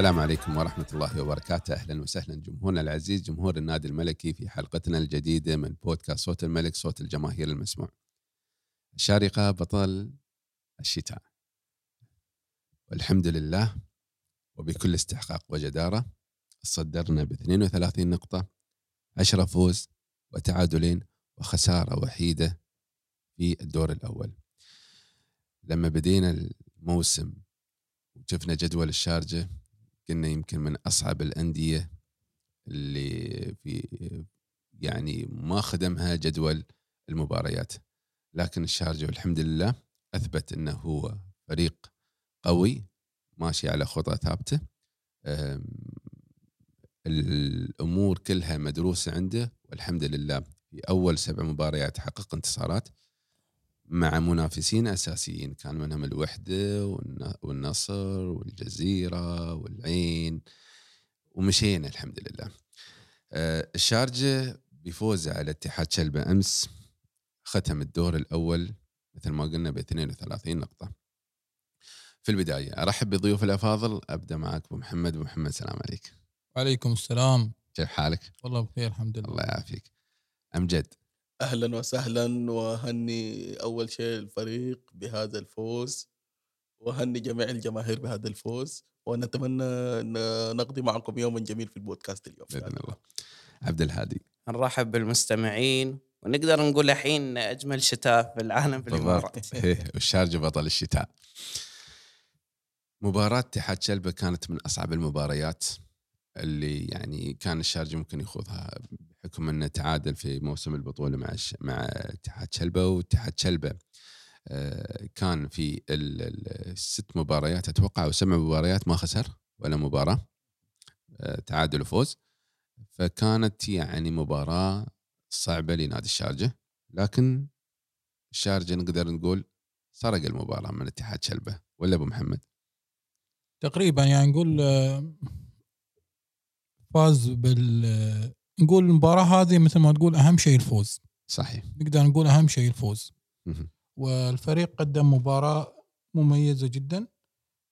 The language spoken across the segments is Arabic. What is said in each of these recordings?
السلام عليكم ورحمة الله وبركاته. أهلا وسهلا. جمهورنا العزيز جمهور النادي الملكي في حلقتنا الجديدة من بودكاست صوت الملك صوت الجماهير المسموع. الشارقة بطل الشتاء. والحمد لله وبكل استحقاق وجدارة صدرنا ب 32 نقطة 10 فوز وتعادلين وخسارة وحيدة في الدور الأول. لما بدينا الموسم وشفنا جدول الشارجة كنا يمكن من أصعب الأندية اللي في يعني ما خدمها جدول المباريات. لكن الشارجة والحمد لله أثبت أنه هو فريق قوي ماشي على خطى ثابتة. الأمور كلها مدروسة عنده والحمد لله في أول سبع مباريات حقق انتصارات. مع منافسين أساسيين كان منهم الوحدة والنصر والجزيرة والعين ومشينا الحمد لله. آه، الشارجة بفوزه على اتحاد شلبه أمس ختم الدور الأول مثل ما قلنا ب 32 نقطة. في البداية أرحب بضيوف الأفاضل أبدأ معك أبو محمد أبو محمد السلام عليك. وعليكم السلام. كيف حالك؟ والله بخير الحمد لله. الله يعافيك. أمجد أهلا وسهلا وهني أول شيء الفريق بهذا الفوز وهني جميع الجماهير بهذا الفوز ونتمنى إن نقضي معكم يوما جميل في البودكاست اليوم. بإذن الله. عبد الهادي. نرحب بالمستمعين ونقدر نقول الحين أجمل شتاء في العالم في الإمارات. إيه، والشارجة بطل الشتاء. مباراة اتحاد شلبة كانت من أصعب المباريات اللي يعني كان الشارجة ممكن يخوضها بحكم إنه تعادل في موسم البطولة مع مع اتحاد شلبة واتحاد شلبة آه، كان في الست مباريات أتوقع أو سبع مباريات ما خسر ولا مباراة آه، تعادل وفوز. فكانت يعني مباراة صعبة لنادي الشارجة. لكن الشارجة نقدر نقول سرق المباراة من اتحاد شلبة. ولا أبو محمد؟ تقريبا يعني نقول آه، فاز بال نقول المباراة هذه مثل ما تقول أهم شيء الفوز. صحيح. نقدر نقول أهم شيء الفوز. والفريق قدم مباراة مميزة جدا.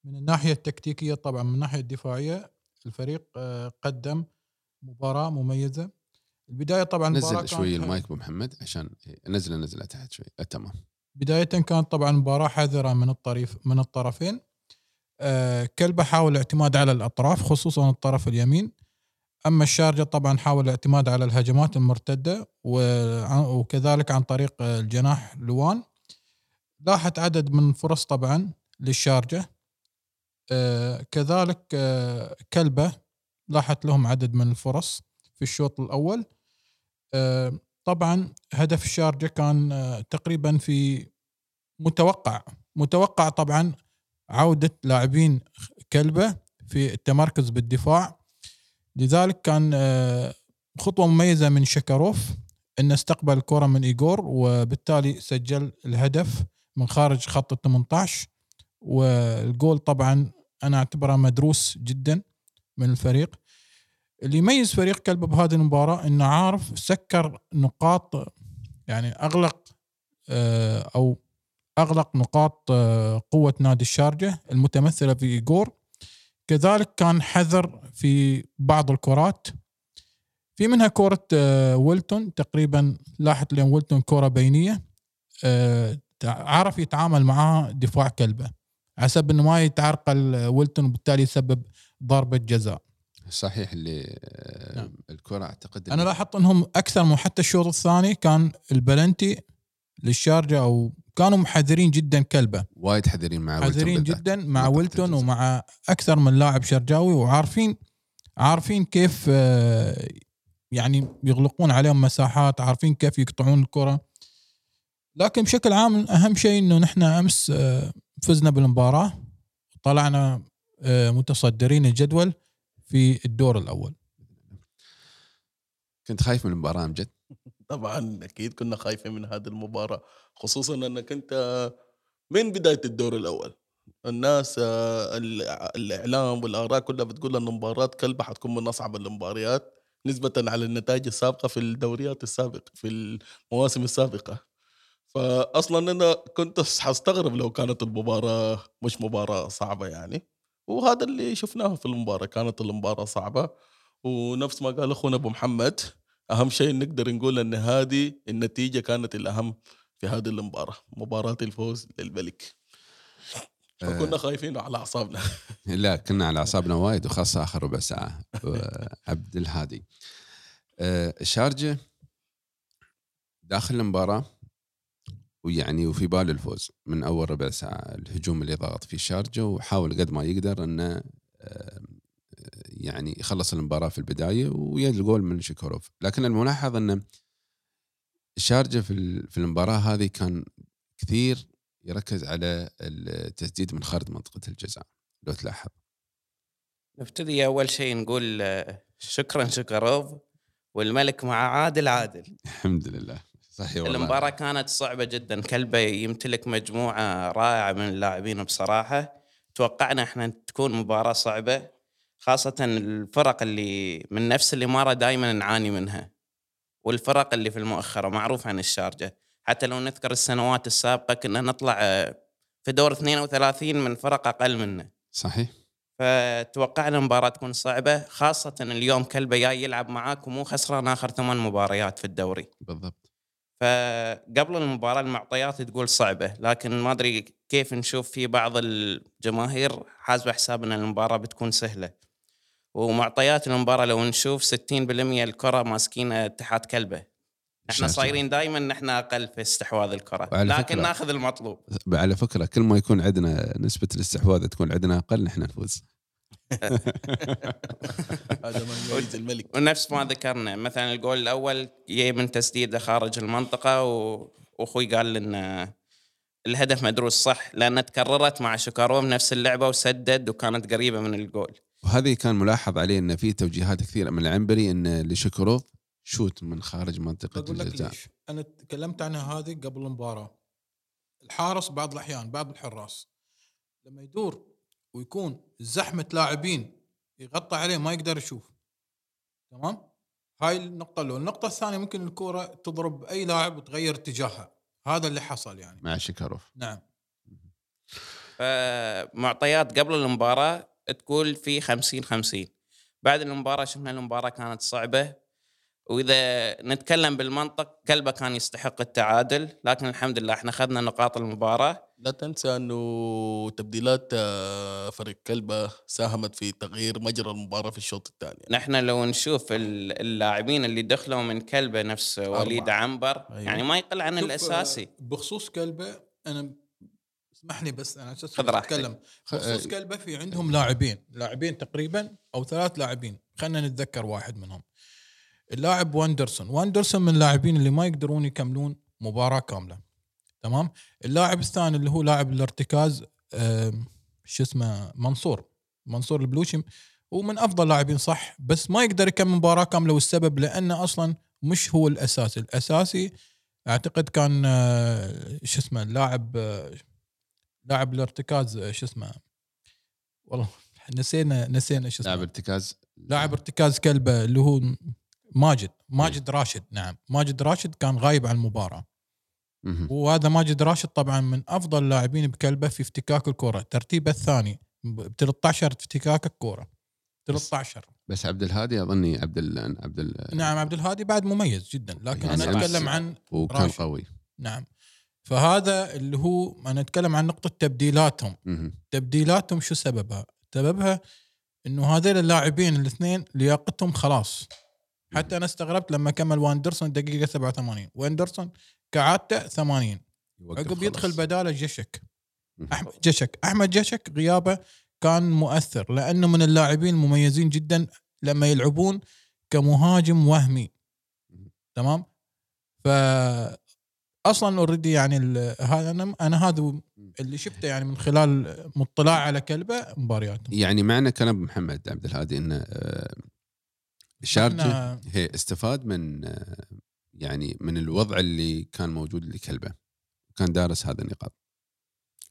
من الناحية التكتيكية طبعا من الناحية الدفاعية الفريق آه، قدم مباراة مميزة. البداية طبعا نزل شوي المايك أبو محمد عشان نزله نزله تحت شوي. آه، تمام. بداية كانت طبعا مباراة حذرة من الطريف من الطرفين. آه، كلبة حاول الاعتماد على الأطراف خصوصا الطرف اليمين. أما الشارجة طبعا حاول الاعتماد على الهجمات المرتدة وكذلك عن طريق الجناح لوان. لاحت عدد من الفرص طبعا للشارجة. آه، كذلك آه، كلبة لاحت لهم عدد من الفرص في الشوط الأول. آه، طبعا هدف الشارجة كان تقريبا في متوقع. متوقع طبعا عودة لاعبين كلبة في التمركز بالدفاع. لذلك كان آه، خطوة مميزة من شكروف إنه استقبل الكرة من ايجور وبالتالي سجل الهدف من خارج خط ال 18 والجول طبعا أنا أعتبره مدروس جدا من الفريق. اللي يميز فريق كلب بهذه المباراة إنه عارف سكر نقاط يعني أغلق آه، أو أغلق نقاط آه، قوة نادي الشارجة المتمثلة في ايجور كذلك كان حذر في بعض الكرات. في منها كرة آه، ويلتون. تقريبا لاحت لين ويلتون كرة بينية آه، عرف يتعامل معها دفاع كلبه حسب إنه ما يتعرقل ويلتون وبالتالي يسبب ضربة جزاء. صحيح اللي آه، نعم. الكرة أعتقد أنا لاحظت إنهم أكثر من حتى الشوط الثاني كان البلنتي للشارجة أو كانوا محذرين جدا كلبه. وايد حذرين مع حذرين جدا مع ويلتون ومع أكثر من لاعب شرجاوي وعارفين عارفين كيف آه، يعني يغلقون عليهم مساحات عارفين كيف يقطعون الكرة. لكن بشكل عام أهم شيء إنه نحن أمس آه، فزنا بالمباراة طلعنا آه، متصدرين الجدول في الدور الأول. كنت خايف من المباراة امجد طبعا أكيد كنا خايفين من هذه المباراة خصوصا أنك أنت من بداية الدور الأول. الناس آه، الإعلام والآراء كلها بتقول إن مباراة كلبة حتكون من أصعب المباريات نسبة على النتائج السابقة في الدوريات السابقه في المواسم السابقة. فاصلا أنا كنت حستغرب لو كانت المباراة مش مباراة صعبة يعني. وهذا اللي شفناه في المباراة كانت المباراة صعبة. ونفس ما قال أخونا أبو محمد أهم شيء نقدر نقول إن هذه النتيجة كانت الأهم في هذه المباراة مباراة الفوز للملك. فكنا خايفين على أعصابنا. لا كنا على أعصابنا وايد وخاصة آخر ربع ساعة عبد الهادي. آه، الشارجه داخل المباراة ويعني وفي بال الفوز من أول ربع ساعة الهجوم اللي ضغط فيه الشارجه وحاول قد ما يقدر إنه آه، يعني يخلص المباراة في البداية ويد الجول من شيكوروف. لكن الملاحظ إنه الشارجه في في المباراة هذه كان كثير يركز على التسديد من خارج منطقة الجزاء لو تلاحظ. نبتدي أول شيء نقول آه، شكرا شكروف والملك مع عادل عادل. الحمد لله. صحيح والله. المباراة كانت صعبة جدا كلبة يمتلك مجموعة رائعة من اللاعبين بصراحة. توقعنا إحنا تكون مباراة صعبة. خاصة الفرق اللي من نفس الإمارة دائما نعاني منها والفرق اللي في المؤخرة معروف عن الشارجة. حتى لو نذكر السنوات السابقة كنا نطلع آه، في دور 32 من فرق أقل منا صحيح. فتوقعنا المباراة تكون صعبة خاصة اليوم كلبة جاي يلعب معاك ومو خسران آخر ثمان مباريات في الدوري. بالضبط. فقبل المباراة المعطيات تقول صعبة لكن ما أدري كيف نشوف في بعض الجماهير حاسبة حساب أن المباراة بتكون سهلة. ومعطيات المباراة لو نشوف 60% الكرة ماسكين اتحاد كلبة. إحنا شاطر. صايرين دائما نحن أقل في استحواذ وعلى لكن فكرة- ناخذ المطلوب. على فكرة كل ما يكون عندنا نسبة الاستحواذ تكون عندنا أقل نحن نفوز. هذا ما الملك. ونفس ما ذكرنا مثلا الجول الأول جاي من تسديده خارج المنطقة و... وأخوي قال لنا الهدف مدروس صح لأن تكررت مع شوكاروف نفس اللعبة وسدد وكانت قريبة من الجول. وهذه كان ملاحظ عليه انه في توجيهات كثيرة من العنبري انه لشكروف شوت من خارج منطقة أقول لك الجزاء. ليش. أنا تكلمت عنها هذه قبل المباراة. الحارس بعض الأحيان بعض الحراس لما يدور ويكون زحمة لاعبين يغطى عليه ما يقدر يشوف. تمام؟ هاي النقطة الأولى. النقطة الثانية ممكن الكوره تضرب أي لاعب وتغير اتجاهها. هذا اللي حصل يعني. مع شيكاروف نعم. فمعطيات قبل المباراة تقول في 50 50 بعد المباراة شفنا المباراة كانت صعبة وإذا نتكلم بالمنطق كلبه كان يستحق التعادل لكن الحمد لله إحنا أخذنا نقاط المباراة. لا تنسى أنه تبديلات آه، فريق كلبه ساهمت في تغيير مجرى المباراة في الشوط الثاني. نحن لو نشوف ال- اللاعبين اللي دخلوا من كلبه نفس وليد عنبر أيوة. يعني ما يقل عن شوف، الأساسي. آه، بخصوص كلبه أنا اسمح لي بس أنا أساس. أتكلم. خ- بخصوص كلبه في عندهم لاعبين لاعبين تقريبا أو ثلاث لاعبين خلينا نتذكر واحد منهم. اللاعب واندرسون. واندرسون من اللاعبين اللي ما يقدرون يكملون مباراة كاملة. تمام؟ اللاعب الثاني اللي هو لاعب الارتكاز شو اسمه منصور. منصور البلوشي هو من أفضل لاعبين صح؟ بس ما يقدر يكمل مباراة كاملة والسبب لأنه أصلا مش هو الأساسي. الأساسي أعتقد كان آه، شو اسمه اللاعب آه، لاعب الارتكاز آه، شو اسمه؟ والله نسينا نسينا شو اسمه. لاعب ارتكاز. لاعب ارتكاز كلبه اللي هو ماجد ماجد راشد نعم. ماجد راشد كان غايب عن المباراة. مهم. وهذا ماجد راشد طبعا من أفضل اللاعبين بكلبه في افتكاك الكرة. ترتيبه الثاني ب 13 افتكاك الكرة. 13 بس عبد الهادي أظني عبد ال عبد ال نعم عبد الهادي بعد مميز جدا لكن يعني أنا أتكلم عن وكان راشد. قوي. نعم. فهذا اللي هو أنا اتكلم عن نقطة تبديلاتهم. تبديلاتهم شو سببها؟ سببها إنه هذول اللاعبين الاثنين لياقتهم خلاص. حتى أنا استغربت لما كمل واندرسون دقيقة 87 واندرسون كعادته 80 يوقف عقب. يدخل بدالة جشك. احمد جشك. أحمد جشك غيابه كان مؤثر لأنه من اللاعبين المميزين جدا لما يلعبون كمهاجم وهمي. تمام؟ ف أصلا اوريدي يعني ال- هذا أنا أنا هذا اللي شفته يعني من خلال مطلع على كلبة مبارياتهم يعني معنى كلام محمد عبد الهادي إنه آه، الشارجه إحنا- هي استفاد من آه، يعني من الوضع اللي كان موجود لكلبة. وكان دارس هذا النقاط.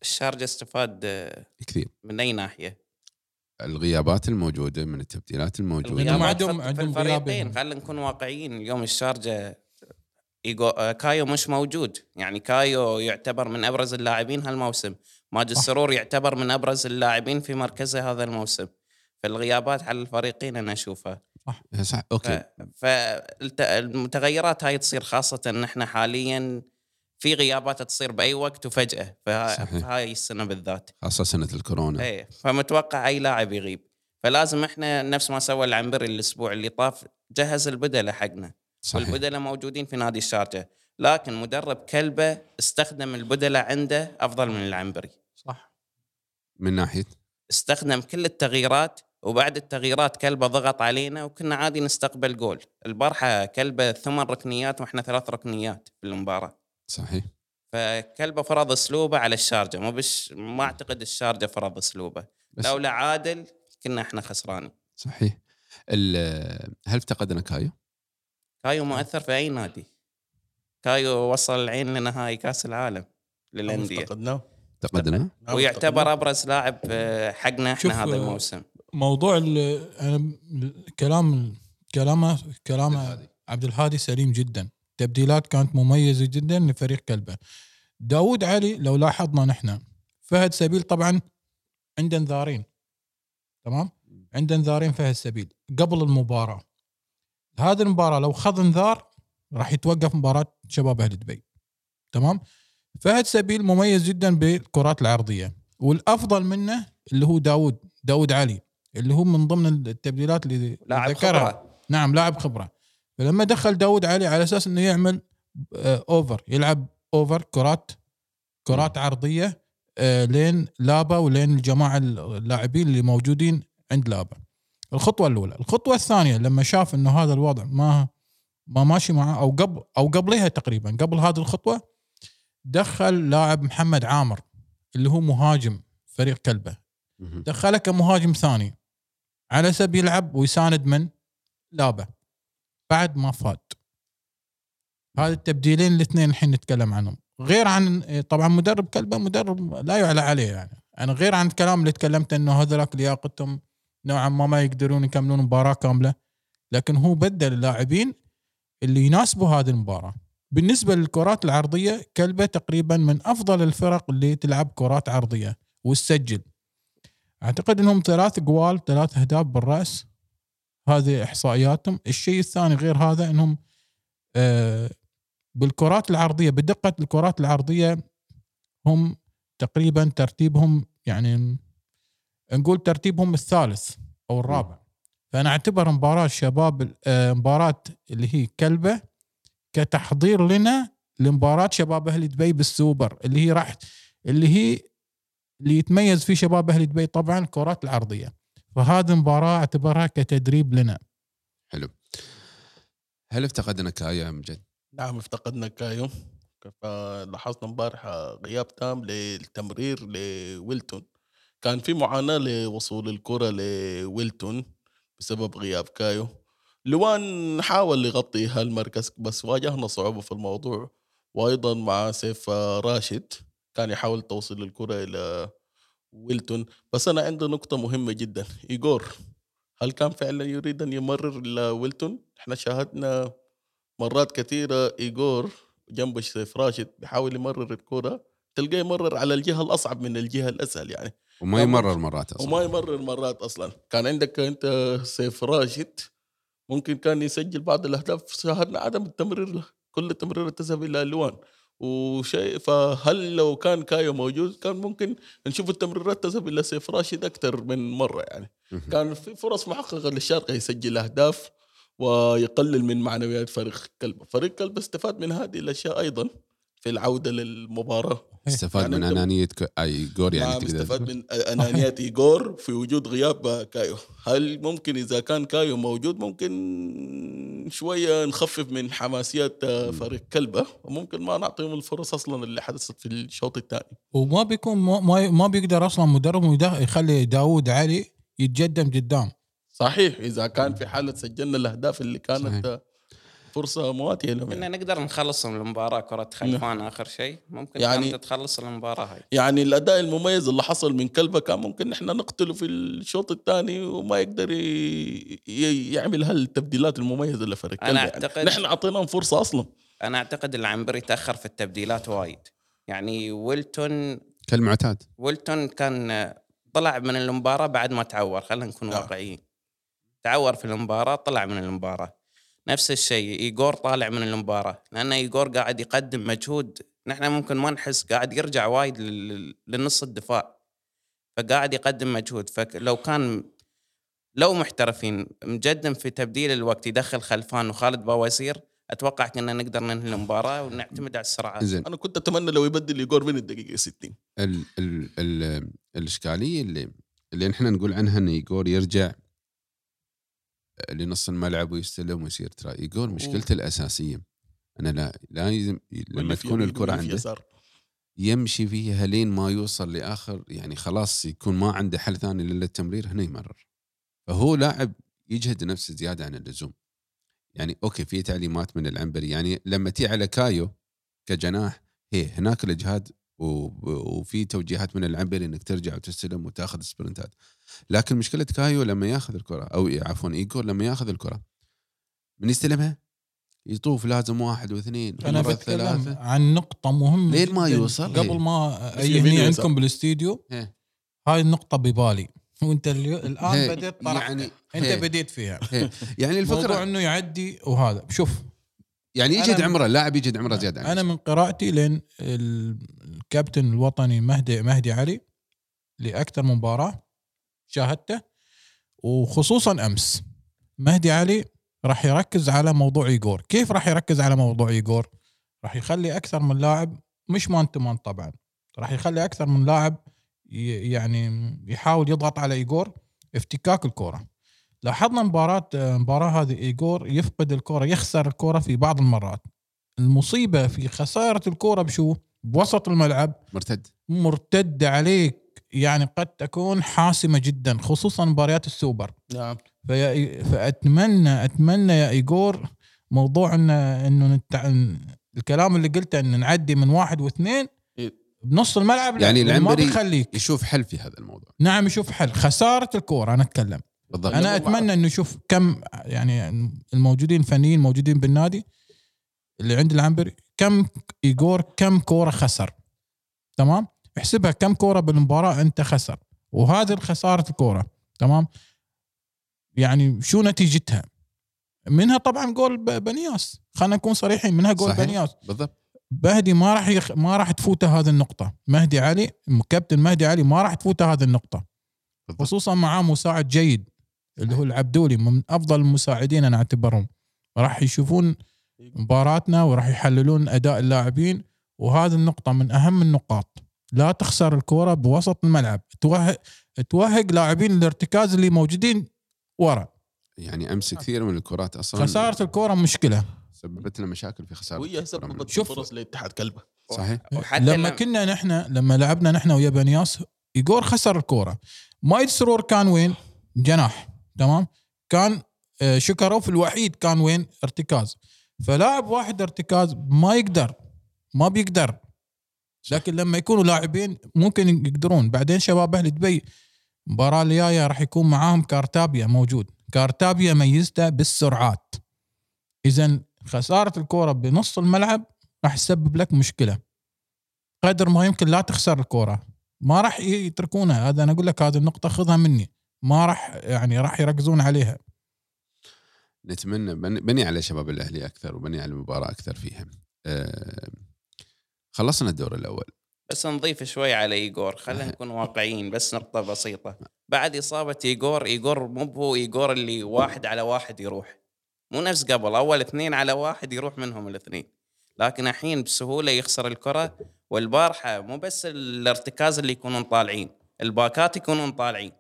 الشارجة استفاد آه، كثير. من أي ناحية؟ الغيابات الموجودة من التبديلات الموجودة. الغيابات عندهم- عندهم غياب الفريقين يعني. خلينا نكون واقعيين. اليوم الشارجة إيجو آه، كايو مش موجود. يعني كايو يعتبر من أبرز اللاعبين هالموسم. ماجد صح. السرور يعتبر من أبرز اللاعبين في مركزه هذا الموسم. فالغيابات على الفريقين أنا أشوفها. إيه، صح. okay. فالمتغيرات هاي تصير خاصة إن إحنا حاليا في غيابات تصير بأي وقت وفجأة. فه- صحيح. في هاي السنة بالذات. خاصة سنة الكورونا. إيه. فمتوقع أي لاعب يغيب. فلازم إحنا نفس ما سوى العنبري الأسبوع اللي طاف جهز البدلة حقنا. صحيح. والبدله موجودين في نادي الشارجه لكن مدرب كلبة استخدم البدله عنده أفضل من العنبري. صح. من ناحية؟ استخدم كل التغييرات وبعد التغييرات كلبة ضغط علينا وكنا عادي نستقبل جول. البارحة كلبة ثمان ركنيات وإحنا ثلاث ركنيات في المباراة. صحيح. فكلبة فرض أسلوبه على الشارجة. مو بش ما أعتقد الشارجة فرض أسلوبه. لولا عادل كنا إحنا خسرانين. صحيح. هل افتقدنا كايو؟ كايو مؤثر في أي نادي. كايو وصل العين لنهائي كأس العالم للأندية. افتقدناه. افتقدنا؟ نعم، ويعتبر أبرز لاعب آه، حقنا إحنا هذا آه، الموسم. موضوع ال- أنا كلام كلامه كلامه عبد الهادي سليم جدا. تبديلات كانت مميزة جدا لفريق كلبه. داود علي لو لاحظنا نحن فهد سبيل طبعا عنده انذارين تمام؟ عنده انذارين فهد سبيل. قبل المباراة هذه المباراة لو خذ انذار راح يتوقف مباراة شباب أهل دبي. تمام؟ فهد سبيل مميز جدا بالكرات العرضية. والأفضل منه اللي هو داود داود علي اللي هو من ضمن التبديلات اللي لاعب ذكرها. خبرة. نعم لاعب خبرة. فلما دخل داود علي على أساس إنه يعمل آه، over يلعب over كرات كرات عرضية آه، لين لابا ولين الجماعة اللاعبين اللي موجودين عند لابا. الخطوة الأولى. الخطوة الثانية لما شاف إنه هذا الوضع ما ما ماشي معه أو قبل أو قبلها تقريبا قبل هذه الخطوة دخل لاعب محمد عامر اللي هو مهاجم فريق كلبة. دخله كمهاجم ثاني. على سبيل يلعب ويساند من؟ لابا. بعد ما فات. هذه التبديلين الاثنين الحين نتكلم عنهم. غير عن طبعا مدرب كلبة مدرب لا يعلى عليه يعني. أنا غير عن الكلام اللي تكلمت إنه هذولاك لياقتهم نوعا ما ما يقدرون يكملون مباراة كاملة لكن هو بدل اللاعبين اللي يناسبوا هذه المباراة. بالنسبة للكرات العرضية كلبة تقريبا من أفضل الفرق اللي تلعب كرات عرضية وتسجل. أعتقد إنهم ثلاث جوال ثلاث أهداف بالرأس. هذه إحصائياتهم. الشيء الثاني غير هذا إنهم آه، بالكرات العرضية بدقة الكرات العرضية هم تقريبا ترتيبهم يعني نقول ترتيبهم الثالث أو الرابع. فأنا أعتبر مباراة شباب آه، مباراة اللي هي كلبة كتحضير لنا لمباراة شباب أهل دبي بالسوبر اللي هي راح اللي هي اللي يتميز فيه شباب أهل دبي طبعا الكرات العرضية. فهذه المباراة أعتبرها كتدريب لنا. حلو. هل افتقدنا كايو يا امجد؟ نعم افتقدنا كايو. لاحظنا امبارح غياب تام للتمرير لويلتون. كان في معاناة لوصول الكرة لويلتون بسبب غياب كايو. لوان حاول يغطي هالمركز بس واجهنا صعوبة في الموضوع وأيضا مع سيف راشد كان يحاول توصل الكرة إلى ويلتون. بس أنا عندي نقطة مهمة جدا. إيجور هل كان فعلا يريد أن يمرر لويلتون؟ إحنا شاهدنا مرات كثيرة إيجور جنب سيف راشد بيحاول يمرر الكرة تلقاه يمرر على الجهة الأصعب من الجهة الأسهل يعني. وما. يمرر مرات أصلا. وما يمرر مرات أصلا. كان عندك أنت سيف راشد ممكن كان يسجل بعض الأهداف شاهدنا عدم التمرير له كل التمرير تذهب إلى ألوان. وشيء فهل لو كان كايو موجود كان ممكن نشوف التمريرات تذهب إلى سيف راشد أكثر من مرة يعني. كان في فرص محققة للشارقة يسجل أهداف ويقلل من معنويات فريق كلب. فريق كلب استفاد من هذه الأشياء أيضا. في العودة للمباراة. استفاد يعني من أنانية ك- أي جور يعني نعم تقدر استفاد. من انانيه ايجور في وجود غياب كايو. هل ممكن إذا كان كايو موجود ممكن شوية نخفف من حماسيات فريق كلبه؟ وممكن ما نعطيهم الفرص أصلا اللي حدثت في الشوط الثاني. وما بيكون ما- ما ما بيقدر أصلا مدرب يخلي داود علي يتقدم قدام. صحيح إذا كان في حالة سجلنا الأهداف اللي كانت صحيح. فرصة مواتية لهم كنا نقدر نخلص المباراة كرة خلفان آخر شيء. ممكن يعني- يعني تخلص المباراة هاي؟ يعني الأداء المميز اللي حصل من كلبة كان ممكن إحنا نقتله في الشوط الثاني وما يقدر يعمل هالتبديلات المميزة لفريق أنا كلبة يعني. أعتقد- نحن أعطيناهم فرصة أصلا. أنا أعتقد العنبري تأخر في التبديلات وايد. يعني ويلتون كالمعتاد. ويلتون كان طلع من المباراة بعد ما تعور خلينا نكون آه. واقعيين. تعور في المباراة طلع من المباراة. نفس الشيء ايجور طالع من المباراة لأن ايجور قاعد يقدم مجهود. نحن ممكن ما نحس قاعد يرجع وايد لل- للنص الدفاع. فقاعد يقدم مجهود. فلو كان لو محترفين مجدم في تبديل الوقت يدخل خلفان وخالد بواسير أتوقع كنا نقدر ننهي المباراة ونعتمد على السرعات زين. أنا كنت أتمنى لو يبدل ايجور من الدقيقة 60 ال ال ال الإشكالية اللي اللي نحن نقول عنها إن ايجور يرجع لنص الملعب ويستلم ويصير ترى ايجور مشكلته الأساسية. أنا لا لازم لما تكون الكرة عنده يسار. يمشي فيها لين ما يوصل لآخر يعني خلاص يكون ما عنده حل ثاني الا التمرير هنا يمرر. فهو لاعب يجهد نفسه زيادة عن اللزوم. يعني okay في تعليمات من العنبري. يعني لما تي على كايو كجناح هي هناك الإجهاد وفي توجيهات من العنبري إنك ترجع وتستلم وتأخذ سبرنتات لكن مشكلة كايو لما يأخذ الكرة أو عفوا ايجور لما يأخذ الكرة من يستلمها يطوف لازم واحد واثنين أنا بتكلم. عن نقطة مهمة لين ما يوصل. قبل إيه. ما ويسار. عندكم بالاستديو إيه. هاي النقطة ببالي وأنت اليو... الآن هي- بديت طرحتها يعني أنت هي- بديت فيها هي. يعني موضوع الفكرة إنه يعدي وهذا شوف يعني يجهد عمره اللاعب يجهد عمره زيادة عن أنا من قراءتي لين ال- الكابتن الوطني مهدي مهدي علي لأكثر مباراة شاهدته وخصوصا أمس. مهدي علي راح يركز على موضوع ايجور كيف راح يركز على موضوع ايجور راح يخلي أكثر من لاعب مش man to man طبعا راح يخلي أكثر من لاعب يعني يحاول يضغط على ايجور افتكاك الكره لاحظنا مباراة مباراة هذه ايجور يفقد الكرة يخسر الكرة في بعض المرات. المصيبة في خسارة الكرة بشو؟ بوسط الملعب. مرتد. مرتده عليك. يعني قد تكون حاسمة جدا خصوصا مباريات السوبر. نعم. فيا فأتمنى أتمنى يا ايجور موضوع إن إنه نتع... الكلام اللي قلته إن نعدي من واحد واثنين إيه. بنص الملعب يعني ما العنبري بيخليك. يشوف حل في هذا الموضوع. نعم يشوف حل. خسارة الكوره أنا أتكلم. بالضبط. أنا أتمنى إنه يشوف كم يعني الموجودين فنيين موجودين بالنادي اللي عند العنبري كم ايجور كم كورة خسر. تمام؟ احسبها كم كورة بالمباراة أنت خسر. وهذه خسارة الكورة. تمام؟ يعني شو نتيجتها؟ منها طبعا جول بنياس. خلينا نكون صريحين منها جول صحيح. بنياس. بالضبط. مهدي ما راح يخ... ما راح تفوته هذه النقطة. مهدي علي كابتن مهدي علي ما راح تفوته هذه النقطة. بالضبط. خصوصا معاه مساعد جيد. اللي هو العبدولي من أفضل المساعدين أنا أعتبرهم. راح يشوفون مباراتنا وراح يحللون أداء اللاعبين وهذه النقطة من أهم النقاط. لا تخسر الكرة بوسط الملعب. توهق توهق لاعبين الارتكاز اللي موجودين ورا. يعني أمس كثير من الكرات أصلا خسارة الكرة مشكلة. سببت لنا مشاكل في خسارة وهي سببت شوف. فرص لاتحاد كلبه. صحيح. وحتى لما لما كنا نحن لما لعبنا نحن ويا بنياس ايجور خسر الكوره مايد سرور كان وين؟ جناح. تمام؟ كان آه، شكوروف الوحيد كان وين؟ ارتكاز. فلاعب واحد ارتكاز ما يقدر ما بيقدر. لكن لما يكونوا لاعبين ممكن يقدرون. بعدين شباب أهل دبي المباراه الجاية راح يكون معاهم كارتابيا موجود. كارتابيا ميزته بالسرعات. اذا خسارة الكورة بنص الملعب راح تسبب لك مشكلة. قدر ما يمكن لا تخسر الكورة. ما راح يتركونها. هذا أنا أقول لك هذه النقطة خذها مني. ما راح يعني راح يركزون عليها. نتمنى بني, على شباب الأهلي أكثر وبني على المباراة أكثر فيها آه خلصنا الدور الأول. بس نضيف شوي على ايجور خلينا نكون واقعيين بس نقطة بسيطة. بعد إصابة ايجور ايجور مو هو ايجور اللي واحد على واحد يروح. مو نفس قبل أول اثنين على واحد يروح منهم الاثنين. لكن الحين بسهولة يخسر الكرة والبارحة مو بس الارتكاز اللي يكونون طالعين الباكات يكونون طالعين.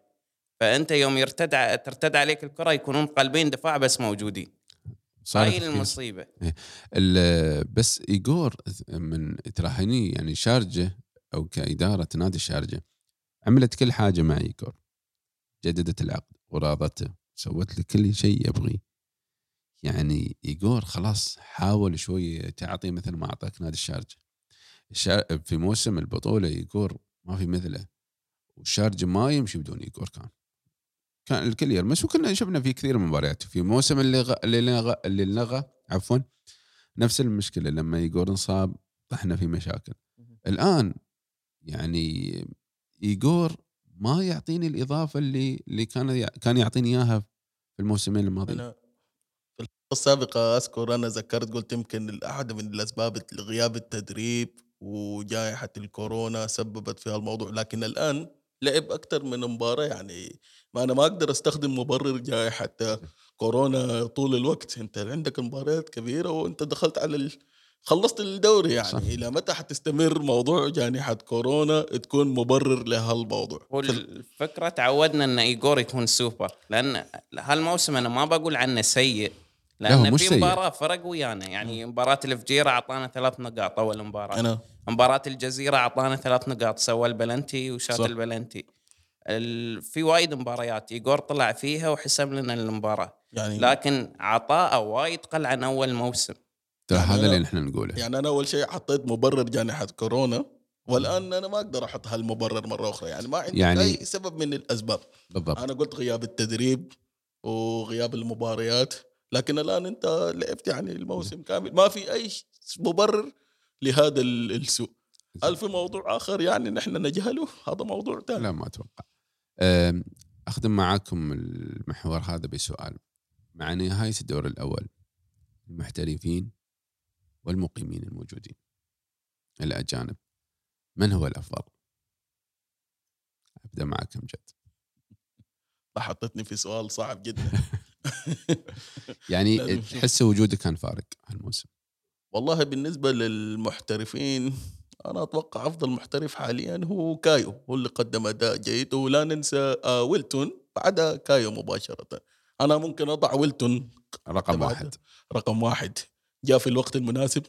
فأنت يوم يرتد ترتد عليك الكرة يكونون قلبين دفاع بس موجودين. هاي كثير. المصيبة. ال- بس ايجور من ترى هني يعني شارجة أو كإدارة نادي الشارجه عملت كل حاجة مع ايجور جددت العقد وراضته سوت له كل شيء يبغيه يعني ايجور خلاص حاول شوي تعطي مثل ما أعطاك نادي الشارجه الشار... في موسم البطولة ايجور ما في مثله والشارجه ما يمشي بدون ايجور كان. كان الكل يرمس وكنا شفنا في كثير من المباريات في موسم اللي غ... اللي لغى اللي لغى عفوا نفس المشكلة لما ايجور انصاب طحنا في مشاكل. الآن يعني ايجور ما يعطيني الإضافة اللي اللي كان كان يعطيني إياها في الموسمين الماضيين. في الحلقة السابقة أذكر أنا ذكرت قلت يمكن أحد من الأسباب غياب التدريب وجائحة الكورونا سببت في الموضوع لكن الآن لعب أكثر من مباراة يعني ما أنا ما أقدر أستخدم مبرر جائحه كورونا طول الوقت. أنت عندك مباريات كبيرة وأنت دخلت على ال... خلصت الدوري يعني. صح. إلى متى حتستمر موضوع جائحه كورونا تكون مبرر لهالموضوع؟ والفكرة تعودنا إن ايجور يكون سوبر. لأن هالموسم أنا ما بقول عنه سيء. هو لأن مش في. مباراة فرق ويانا. يعني مباراة الفجيره أعطانا ثلاث نقاط أول مباراة. أنا. مباراة الجزيرة أعطانا ثلاث نقاط. سوى البلنتي وشات. البلنتي. ال... في وايد مباريات. ايجور طلع فيها وحسم لنا المباراة. يعني لكن عطاءه وايد قل عن أول موسم. ترى يعني هذا أنا- اللي نحن نقوله. يعني أنا أول شيء حطيت مبرر جائحه كورونا. والآن أنا ما أقدر أحط هالمبرر مرة أخرى. يعني ما عندي يعني- أي سبب من الأسباب. بالضبط. أنا قلت غياب التدريب وغياب المباريات. لكن الآن أنت لعبت يعني الموسم كامل. ما في أي مبرر لهذا ال- السوء. هل في موضوع آخر يعني نحن نجهله؟ هذا موضوع ثاني. لا ما أتوقع. اخدم معاكم المحور هذا بسؤال. مع نهاية الدور الأول المحترفين والمقيمين الموجودين. الأجانب. من هو الأفضل؟ أبدأ معك امجد حطتني في سؤال صعب جدا. يعني. تحس وجودك كان فارق هالموسم. والله بالنسبة للمحترفين أنا أتوقع أفضل محترف حاليا هو كايو هو اللي قدم أداء جيد ولا ننسى آه ويلتون بعدها كايو مباشرة. أنا ممكن أضع ويلتون رقم بعد- واحد. رقم واحد. جاء في الوقت المناسب.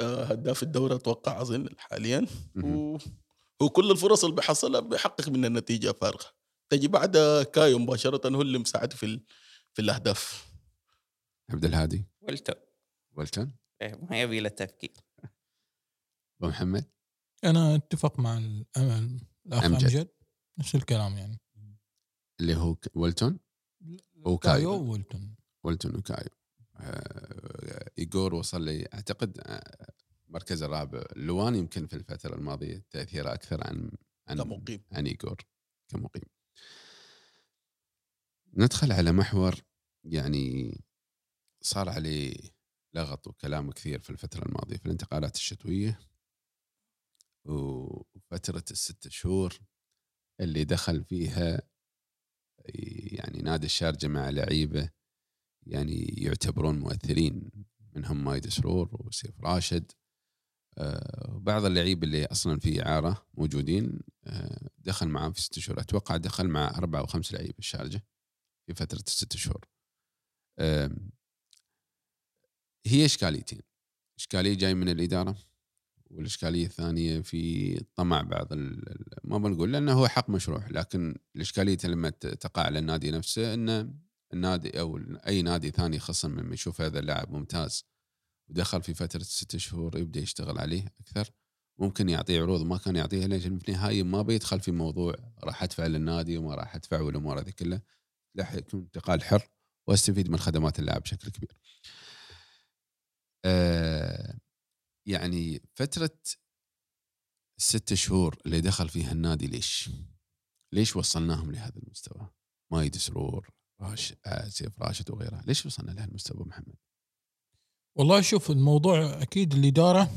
آه، هداف الدوري أتوقع اظن حاليا. و- وكل الفرص اللي بيحصلها بيحقق من النتيجه فارغه تجي بعد كايو مباشرة هو اللي مساعد في ال- في الأهداف. عبد الهادي. ولتو ولتون إيه، ما يبي له تفكير. أبو محمد. أنا أتفق مع الأمل الأخ أمجد. أمجد. نفس الكلام يعني. اللي هو ك- ولتون وكايو. كايو. وولتون ولتون وكايو. آه، ايجور وصل لي أعتقد آه، المركز الرابع. لوان يمكن في الفترة الماضية تأثيره أكثر عن عن كمقيم. عن ايجور كمقيم. ندخل على محور يعني صار عليه لغط وكلام كثير في الفترة الماضية في الانتقالات الشتوية. وفترة الست شهور اللي دخل فيها يعني نادي الشارجة مع لعيبة يعني يعتبرون مؤثرين منهم مايد سرور وسيف راشد. آه، وبعض اللعيبه اللي أصلا في إعارة موجودين آه، دخل معاهم في ست شهور. أتوقع دخل مع أربع أو خمس لعيبة الشارجة. في فترة الست شهور. هي إشكاليتين. إشكالية جاي من الإدارة والإشكالية الثانية في طمع بعض ما بنقول لأنه هو حق مشروع لكن الإشكالية لما تقع على النادي نفسه انه النادي أو أي نادي ثاني خصم لما يشوف هذا اللاعب ممتاز ودخل في فترة ست شهور يبدأ يشتغل عليه أكثر ممكن يعطيه عروض ما كان يعطيها ليش؟ في النهاية ما بيدخل في موضوع راح أدفع للنادي وما راح أدفع والأمور هذه كلها. راح يكون انتقال حر واستفيد من خدمات اللاعب بشكل كبير. آه يعني فترة الست شهور اللي دخل فيها النادي ليش؟ ليش وصلناهم لهذا المستوى؟ مايد سرور راش آه سيف راشد وغيره، ليش وصلنا لهالمستوى محمد؟ والله شوف الموضوع أكيد الاداره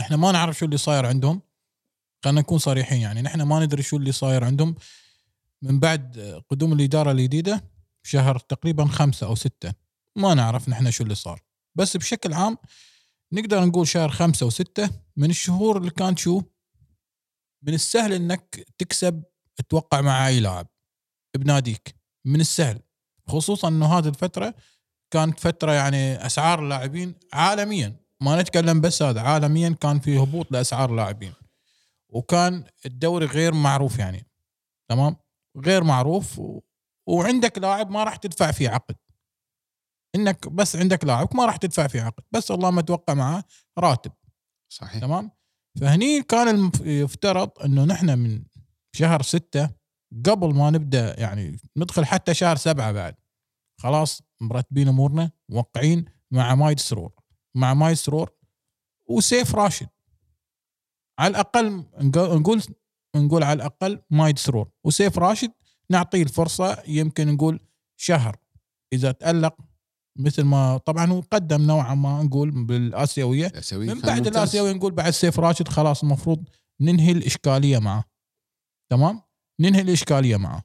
إحنا ما نعرف شو اللي صاير عندهم خلينا نكون صريحين يعني نحن ما ندري شو اللي صاير عندهم من بعد قدوم الإدارة الجديدة شهر تقريبا خمسة أو ستة. ما نعرف نحن شو اللي صار. بس بشكل عام نقدر نقول شهر خمسة وستة من الشهور اللي كانت شو؟ من السهل إنك تكسب توقع مع أي لاعب بناديك. من السهل. خصوصا إنه هذه الفترة كانت فترة يعني أسعار اللاعبين عالميا. ما نتكلم بس هذا عالميا كان في هبوط لأسعار اللاعبين. وكان الدوري غير معروف يعني. تمام؟ غير معروف و... وعندك لاعب ما راح تدفع فيه عقد. إنك بس عندك لاعب ما راح تدفع فيه عقد بس الله ما توقع معاه راتب. صحيح؟ تمام؟ فهني كان المف- يفترض إنه نحن من شهر ستة قبل ما نبدأ يعني ندخل حتى شهر سبعة بعد. خلاص مرتبين أمورنا موقعين مع مايد سرور. مع مايد سرور وسيف راشد. على الأقل نق- نقول نقول على الأقل مايد سرور. وسيف راشد نعطيه الفرصة يمكن نقول شهر. إذا تألق مثل ما طبعا هو قدم نوعا ما نقول بالآسيوية. الاسيوي من بعد ممتاز. الاسيوي نقول بعد سيف راشد خلاص المفروض ننهي الإشكالية معه. تمام؟ ننهي الإشكالية معه.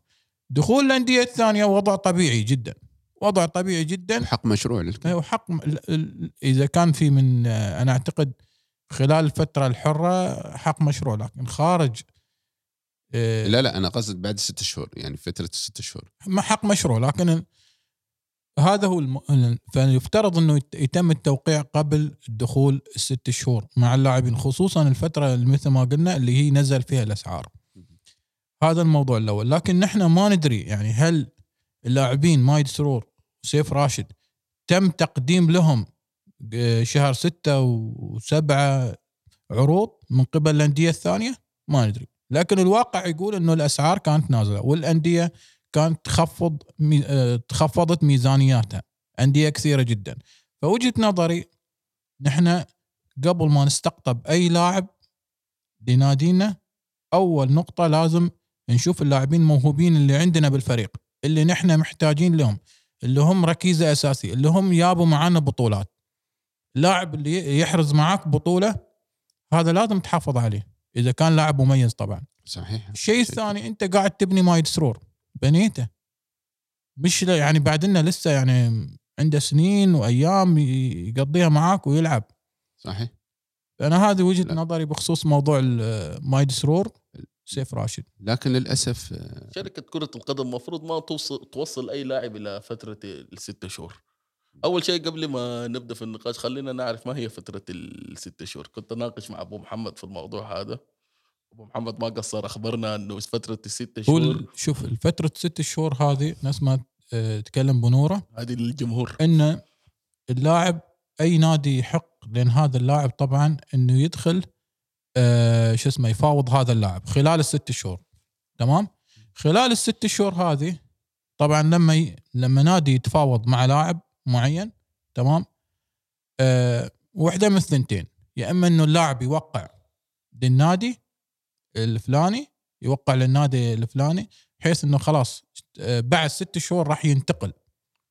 دخول الأندية الثانية وضع طبيعي جدا. وضع طبيعي جدا. حق مشروع للكل. هو حق ال- ال- إذا كان في من آه، أنا أعتقد خلال الفترة الحرة حق مشروع لكن خارج آه، لا لا أنا قصد بعد ست شهور يعني فترة الست شهور. ما حق مشروع لكن هذا هو الم... ال- فيفترض إنه يت- يتم التوقيع قبل الدخول الست شهور مع اللاعبين خصوصا الفترة مثل ما قلنا اللي هي نزل فيها الأسعار. هذا الموضوع الأول. لكن نحن ما ندري يعني هل اللاعبين مايد سرور وسيف راشد تم تقديم لهم آه، شهر ستة وسبعة عروض من قبل الأندية الثانية؟ ما ندري. لكن الواقع يقول أنه الأسعار كانت نازلة والأندية كانت تخفض مي... آه، تخفضت ميزانياتها. أندية كثيرة جدا. فوجهة نظري نحن قبل ما نستقطب أي لاعب لنادينا أول نقطة لازم نشوف اللاعبين الموهوبين اللي عندنا بالفريق اللي نحن محتاجين لهم اللي هم ركيزة أساسية اللي هم يابوا معانا بطولات. لاعب اللي يحرز معاك بطولة هذا لازم تحافظ عليه. إذا كان لاعب مميز طبعا. صحيح. الشيء الثاني أنت قاعد تبني مايد سرور. بنيته. مش يعني بعدنا لسه يعني عنده سنين وأيام يقضيها معاك ويلعب. صحيح. أنا هذه وجهة لا. نظري بخصوص موضوع ال- مايد سرور. سيف راشد. لكن للأسف آه، شركة كرة القدم المفروض ما توصل توصل أي لاعب إلى فترة الست شهور. أول شيء قبل ما نبدأ في النقاش خلينا نعرف ما هي فترة الست شهور. كنت اناقش مع أبو محمد في الموضوع هذا. أبو محمد ما قصر أخبرنا إنه فترة الست هو شهور شوف الفترة ست شهور هذه ناس ما ت- تكلم بنوره. هذه للجمهور. ان اللاعب أي نادي يحق لأن هذا اللاعب طبعا إنه يدخل آه شو اسمه يفاوض هذا اللاعب خلال الست شهور. تمام؟ خلال الست شهور هذه طبعا لما ي... لما نادي يتفاوض مع لاعب معين تمام؟ آه واحدة من الثنتين. يا إما إنه اللاعب يوقع للنادي الفلاني يوقع للنادي الفلاني بحيث إنه خلاص آه، بعد ست شهور راح ينتقل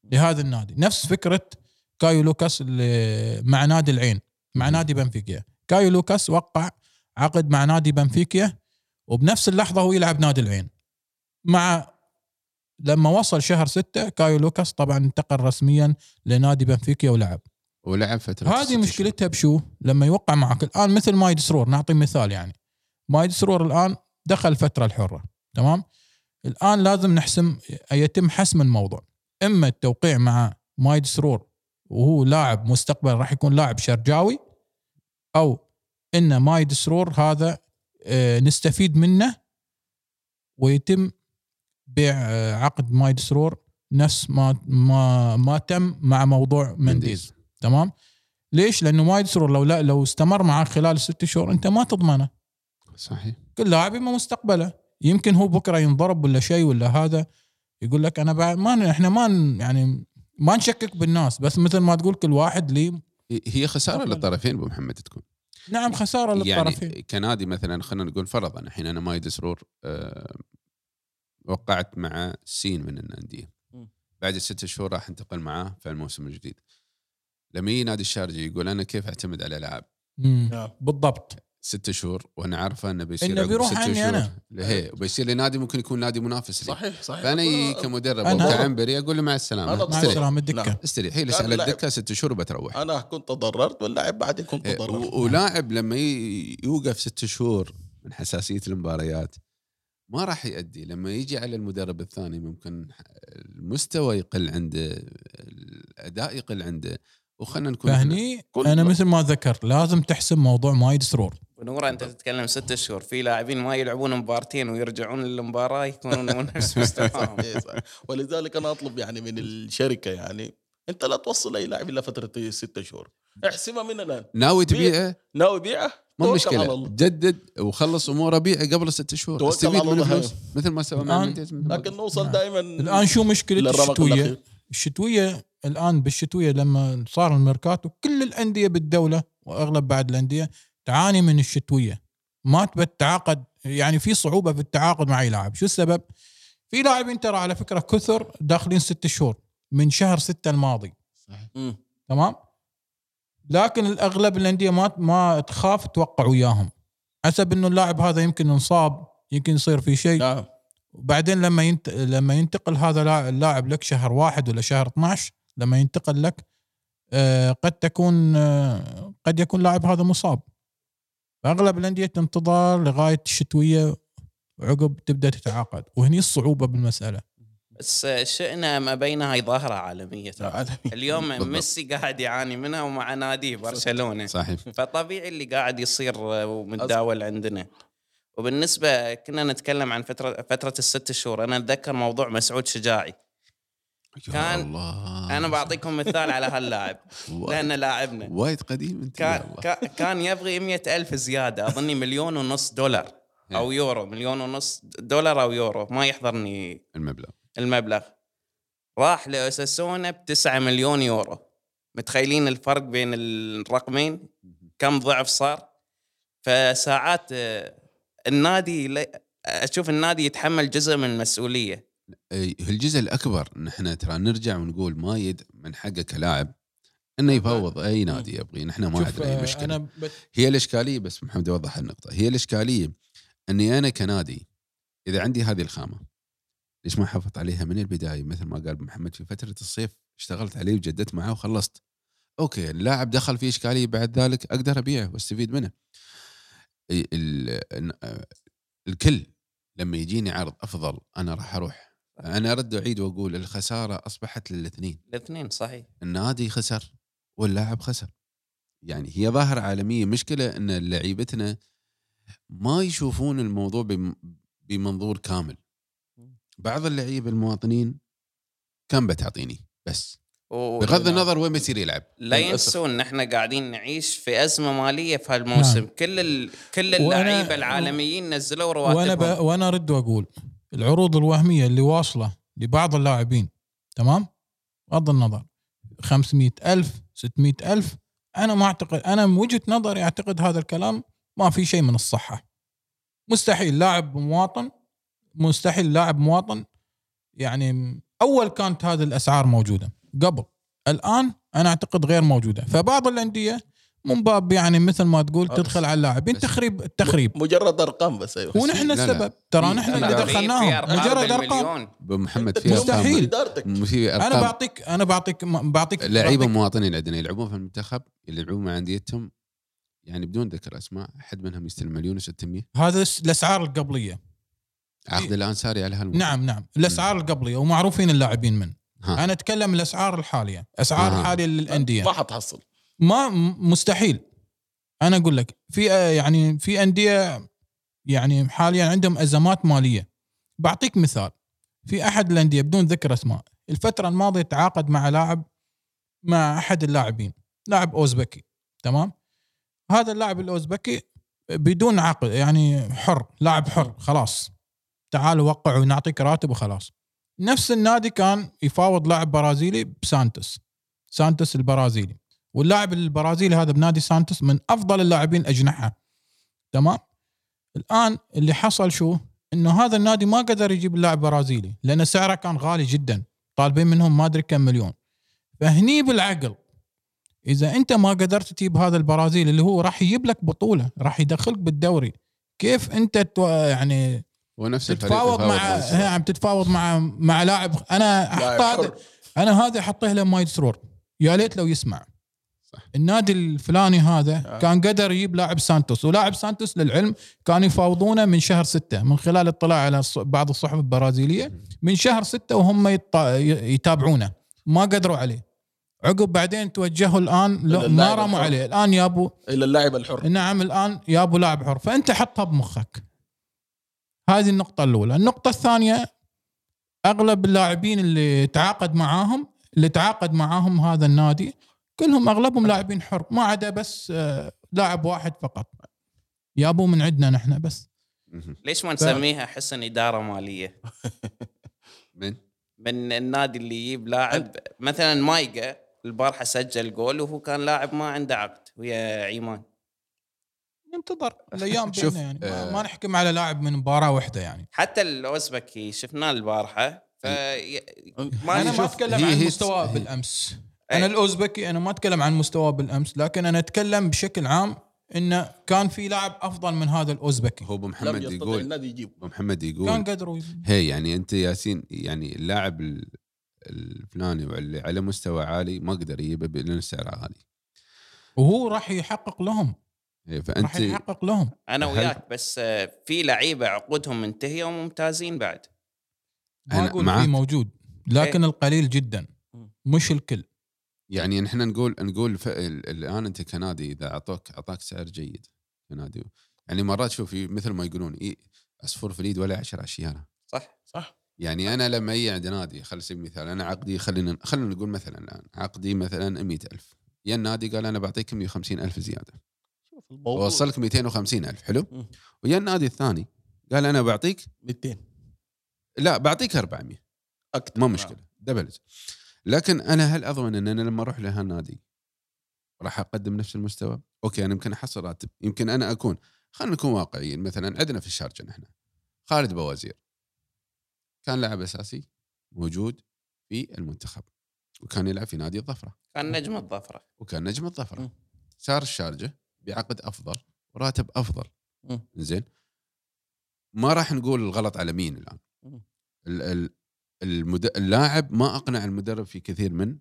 لهذا النادي. نفس فكرة كايو لوكاس اللي مع نادي العين مع نادي بنفيكيا. كايو لوكاس وقع عقد مع نادي بنفيكا وبنفس اللحظة هو يلعب نادي العين. مع لما وصل شهر ستة كايو لوكاس طبعا انتقل رسميا لنادي بنفيكا ولعب ولعب فترة هذه. مشكلتها بشو؟ لما يوقع معك الآن مثل مايد سرور نعطي مثال يعني مايد سرور الآن دخل الفترة الحرة تمام؟ الآن لازم نحسم يتم حسم الموضوع إما التوقيع مع مايد سرور وهو لاعب مستقبل راح يكون لاعب شرجاوي أو إن مايد سرور هذا آه، نستفيد منه ويتم بيع آه، عقد مايد سرور نفس ما ما ما تم مع موضوع منديز. تمام؟ ليش؟ لأنه مايد سرور لو لا لو استمر معك خلال الست شهور أنت ما تضمنه. صحيح. كل لاعب ما مستقبله. يمكن هو بكرة ينضرب ولا شيء ولا هذا يقول لك أنا بعد ما إحنا ما يعني ما نشكك بالناس بس مثل ما تقول كل واحد لي هي خسارة. للطرفين أبو محمد تكون. نعم خسارة للطرفين. يعني كنادي مثلا خلينا نقول فرضا الحين أنا مايد سرور آه، وقعت مع سين من الانديه. بعد الست شهور راح انتقل معاه في الموسم الجديد لما يجي نادي الشارجة يقول أنا كيف أعتمد على. نعم. بالضبط ست شهور وأنا عارفه إنه بيصير إنه عقب بيروح ست عني شهور. أنا. هي وبيصير لنادي ممكن يكون نادي منافس لي صحيح صحيح فأنا كمدرب أنا- أو كعنبري أقول له مع السلامة مع. السلامة الدكه. استريح يجلس كان على. الدكه ست شهور وبتروح أنا كنت تضررت واللاعب بعد يكون إيه، تضرر و- ولاعب لما يوقف ست شهور من حساسية المباريات ما راح يأدي لما يجي على المدرب الثاني ممكن المستوى يقل عنده الأداء يقل عنده. وخلنا نكون فهني أنا مثل ما ذكر لازم تحسم موضوع مايد سرور. ونورا أنت تتكلم ست شهور. في لاعبين ما يلعبون مبارتين ويرجعون للمباراة يكونون من نفس مستواهم. إيه. ولذلك أنا أطلب يعني من الشركة يعني أنت لا توصل أي لاعب إلا فترة ست شهور. احسمها من الآن. ناوي تبيعه؟ ناوي بيعه؟ ما الله. جدد وخلص أموره بيعه قبل ست شهور. استفيد من. الفلوس مثل ما سوى مع لكن. نوصل نعم. دائما الآن شو مشكله الشتوية. الشتوية الآن بالشتوية لما صار الميركاتو كل الأندية بالدولة وأغلب بعد الأندية تعاني من الشتوية. ما تبى تتعاقد يعني في صعوبة في التعاقد مع أي لاعب. شو السبب؟ في لاعبين ترى على فكرة كثر داخلين ست شهور من شهر ستة الماضي. مم. تمام؟ لكن الأغلب الانديه ما ما تخاف توقع وياهم. حسب إنه اللاعب هذا يمكن انصاب يمكن يصير في شيء. نعم. وبعدين لما ينت... لما ينتقل هذا لا- اللاعب لك شهر واحد ولا شهر 12 لما ينتقل لك آه، قد تكون آه، قد يكون لاعب هذا مصاب. فاغلب الانديه تنتظر لغاية الشتويه وعقب تبدأ تتعاقد. وهني الصعوبة بالمسألة. بس شئنا ما بينها هي ظاهرة عالمية. اليوم. ميسي قاعد يعاني منها ومع ناديه برشلونة. صحيح. فطبيعي اللي قاعد يصير ومتداول عندنا. وبالنسبة كنا نتكلم عن فتره فترة الست شهور. أنا أتذكر موضوع مسعود شجاعي. كان- الله. أنا بعطيكم مثال على هاللاعب. لأنه لاعبنا. وايد قديم أنت كان كان يبغي مئة ألف زيادة. أظني مليون ونص دولار إيه. يورو. مليون ونص دولار أو يورو. ما يحضرني المبلغ. المبلغ. راح لأساسونا بتسعة مليون يورو. متخيلين الفرق بين الرقمين؟ كم ضعف صار؟ فساعات آه، النادي أشوف النادي يتحمل جزء من المسؤولية. إي، الجزء الأكبر ان إحنا ترى نرجع ونقول مايد من حقه كلاعب إنه يفوض أي نادي يبغي. نحن ما عندنا اي آه، مشكلة. أنا بت... هي الإشكالية بس محمد يوضح النقطة. هي الإشكالية إني أنا كنادي إذا عندي هذه الخامة ليش ما حافظت عليها من البداية؟ مثل ما قال محمد في فترة الصيف اشتغلت عليه وجددت معه وخلصت. أوكي اللاعب دخل في إشكالية بعد ذلك أقدر أبيعه واستفيد منه. ال- ال- الكل لما يجيني عرض أفضل أنا راح أروح. أنا أرد واعيد وأقول الخسارة أصبحت للاثنين. الاثنين صحيح. النادي خسر واللاعب خسر. يعني هي ظاهرة عالمية. مشكلة أن لعيبتنا ما يشوفون الموضوع بم- بمنظور كامل. بعض اللعيبة المواطنين كم بتعطيني بس. بغض النظر وين بيصير يلعب. لا. ينسون ان إحنا قاعدين نعيش في أزمة مالية في هالموسم. نعم. كل ال... كل اللعيبة العالميين نزلوا رواتبهم. وأنا ب... وأنا أرد وأقول العروض الوهمية اللي واصلة لبعض اللاعبين تمام؟ بغض النظر. 500 ألف 600 ألف أنا ما أعتقد أنا من وجهة نظري أعتقد هذا الكلام ما في شيء من الصحة. مستحيل. لاعب مواطن مستحيل لاعب مواطن يعني أول كانت هذه الأسعار موجودة قبل. الآن أنا أعتقد غير موجودة. فبعض الأندية من باب يعني مثل ما تقول تدخل على اللاعبين بس- تخريب التخريب مجرد أرقام بس أيوه. ونحن لا، لا. السبب. ترى نحن اللي دخلناهم مجرد أرقام. محمد في مستحيل. أنا بعطيك أنا بعطيك بعطيك لعيبه مواطنين عندنا يلعبون في المنتخب يلعبون مع أنديتهم. يعني بدون ذكر أسماء أحد منهم يستلم مليون و600 هذا الأسعار القبلية. عقد الآن ساري على هالموضوع. نعم نعم. الأسعار القبلية ومعروفين اللاعبين من ها. أنا أتكلم الأسعار الحالية. أسعار آه. الحاليه للأندية. ما حتحصل ما مستحيل. أنا أقول لك في آه، يعني في أندية يعني حاليا عندهم أزمات مالية. بعطيك مثال. في أحد الأندية بدون ذكر أسماء الفترة الماضية تعاقد مع لاعب مع أحد اللاعبين. لاعب أوزبكي. تمام؟ هذا اللاعب الأوزبكي بدون عقد يعني حر لاعب حر خلاص. تعال وقع ونعطيك راتب وخلاص. نفس النادي كان يفاوض لاعب برازيلي بسانتوس. سانتوس البرازيلي. واللاعب البرازيلي هذا بنادي سانتوس من أفضل اللاعبين أجنحة. تمام؟ الآن اللي حصل شو؟ إنه هذا النادي ما قدر يجيب اللاعب برازيلي لأن سعره كان غالي جدا. طالبين منهم ما أدري كم مليون. فهني بالعقل إذا أنت ما قدرت تجيب هذا البرازيلي اللي هو راح يجيب لك بطولة راح يدخلك بالدوري كيف أنت يعني ونفس تتفاوض مع. هي عم تتفاوض مع مع لاعب أنا حر. أنا هذا احطه له مايد سرور يا ليت لو يسمع صح. النادي الفلاني هذا آه. كان قدر يجيب لاعب سانتوس ولاعب سانتوس للعلم كانوا يفاوضونه من شهر ستة من خلال الاطلاع على بعض الصحف البرازيلية من شهر ستة وهم يط- يتابعونه ما قدروا عليه عقب بعدين توجهوا الآن لا ما رموا. عليه الآن يابوا إلى اللاعب الحر نعم الآن يابوا لاعب حر فأنت حطها بمخك هذه النقطة الأولى، النقطة الثانية أغلب اللاعبين اللي تعاقد معاهم اللي تعاقد معاهم هذا النادي كلهم أغلبهم لاعبين حر. ما عدا بس آه، لاعب واحد فقط. يابوا من عندنا نحن بس. ليش ما نسميها حسن إدارة مالية؟ من؟ من النادي اللي يجيب لاعب مثلا مايقا البارحة سجل جول وهو كان لاعب ما عنده عقد ويا عيمان. ننتظر الأيام شوف، بيننا يعني. ما, آه. ما نحكم على لاعب من مباراة واحدة يعني. حتى الاوزبكي شفناه البارحة ف ما أنا ما أتكلم عن مستواه بالأمس. أي. أنا الأوزبكي أنا ما أتكلم عن مستواه بالأمس لكن أنا أتكلم بشكل عام انه كان في لاعب أفضل من هذا الأوزبكي. هو أبو محمد يقول النادي أبو محمد كان يقول قدروا هي يعني أنت ياسين يعني اللاعب ال- الفلاني واللي على مستوى عالي ما قدر يجيبه لأن سعره عالي. وهو راح يحقق لهم. راح فأنت يحقق لهم. أنا هل- وياك بس آه، في لعيبة عقودهم منتهية وممتازين بعد. ما أقول. في موجود لكن القليل جدا مش الكل. يعني نحن نقول نقول ف... ال- الآن أنت كنادي إذا أعطوك أعطاك سعر جيد كنادي. يعني مرات شوف في- مثل ما يقولون إيه عصفور في اليد ولا عشر اشياء صح. صح. يعني أنا لما أجي عند نادي خل سبيل المثال أنا عقدي خلينا خلينا نقول مثلا الآن عقدي مثلا 100000 يا النادي قال أنا بعطيك 150000 زيادة. شوف الموضوع. وصلك 250000 حلو؟ مم. ويا النادي الثاني قال أنا بعطيك 200 لا بعطيك 400 أكثر. ما مشكلة. دبل لكن أنا هل اضمن أن أنا لما أروح لهالنادي راح أقدم نفس المستوى؟ أوكي أنا يمكن أحصل راتب. يمكن أنا أكون خلينا نكون واقعيين مثلا عندنا في الشارجة نحن خالد بوازير كان لاعب أساسي موجود في المنتخب وكان يلعب في نادي الظفرة. كان نجم الظفرة. وكان نجم الظفرة. صار الشارجة بعقد أفضل وراتب أفضل. زين ما راح نقول الغلط على مين الآن مم. ال- ال- المد... اللاعب ما أقنع المدرب في كثير من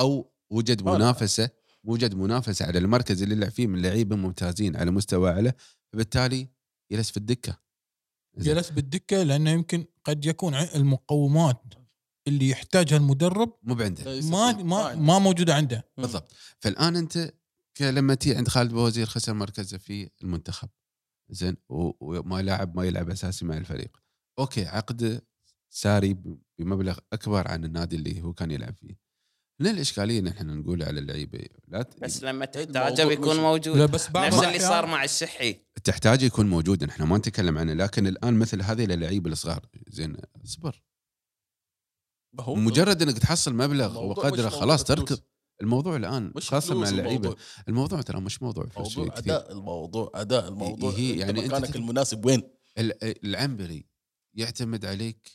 أو وجد. منافسة وجد منافسة على المركز اللي يلعب فيه من لعيبة ممتازين على مستوى أعلى فبالتالي جلس في الدكة زين. جلس بالدكة لأنه يمكن قد يكون المقومات اللي يحتاجها المدرب مو بعنده ليس ما ما عنده. ما موجودة عنده بالضبط فالآن أنت لما تي عند خالد بوزير خسر مركزه في المنتخب. زين و- وما لاعب ما يلعب أساسي مع الفريق. أوكي عقده ساري بمبلغ أكبر عن النادي اللي هو كان يلعب فيه. هنا الإشكالية ان إحنا نقول على اللعيبة لا ت- بس لما تحتاجه بيكون مش- موجود. لا بس بعض نفس اللي صار مع الشحي. تحتاج يكون موجود إحنا ما نتكلم عنه لكن الآن مثل هذه اللعيبه الصغار. زين اصبر. مجرد إنك تحصل مبلغ وقدره خلاص تركض. الموضوع الآن مش خاصة مع اللعيبة الموضوع. الموضوع ترى مش موضوع فلوس موضوع كثير أداء الموضوع أداء الموضوع هي- يعني أنت مكانك المناسب وين؟ ال- العنبري يعتمد عليك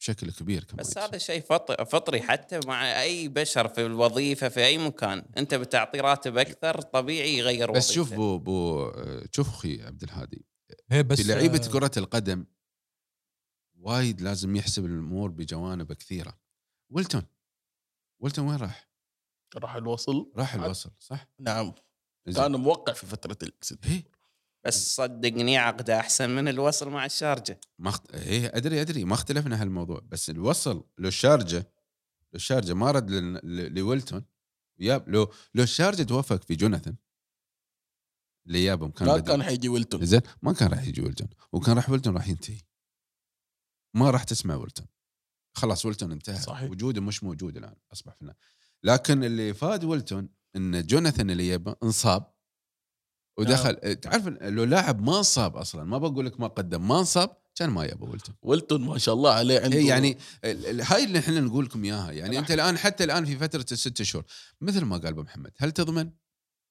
بشكل كبير كمان بس هذا شيء فط- فطري حتى مع أي بشر في الوظيفة في أي مكان أنت بتعطي راتب أكثر طبيعي يغير بس شوف. بو بو شوف أخي عبد الهادي هي بس في لعيبة آه، كرة القدم وايد لازم يحسب الأمور بجوانب كثيرة ويلتون ويلتون وين راح؟ راح الوصل راح. الوصل صح؟ نعم. كان موقع في فترة الست هي بس صدقني عقده أحسن من الوصل مع الشارجة ما اخت... هي أدري أدري ما اختلفنا هالموضوع بس الوصل لو الشارجة لو الشارجة ما رد لل... ل- لويلتون ياب لو لو الشارجة توفق في جوناثان اللي جابهم كان ما بديل. كان حيجي ويلتون زين ما كان راح يجي ويلتون وكان راح ويلتون راح ينتهي ما راح تسمع ويلتون خلاص ويلتون انتهى صحيح. وجوده مش موجود الآن أصبح في النادي. لكن اللي فاد ويلتون إن جوناثان اللي يبه انصاب ودخل تعرف لو لاعب ما انصاب أصلا ما بقول لك ما قدم ما انصاب كان ما يبه ويلتون. ويلتون ما شاء الله عليه عنده هي يعني هاي اللي إحنا نقول لكم إياها يعني أنت الآن حتى الآن في فترة الست شهور مثل ما قال أبو محمد هل تضمن؟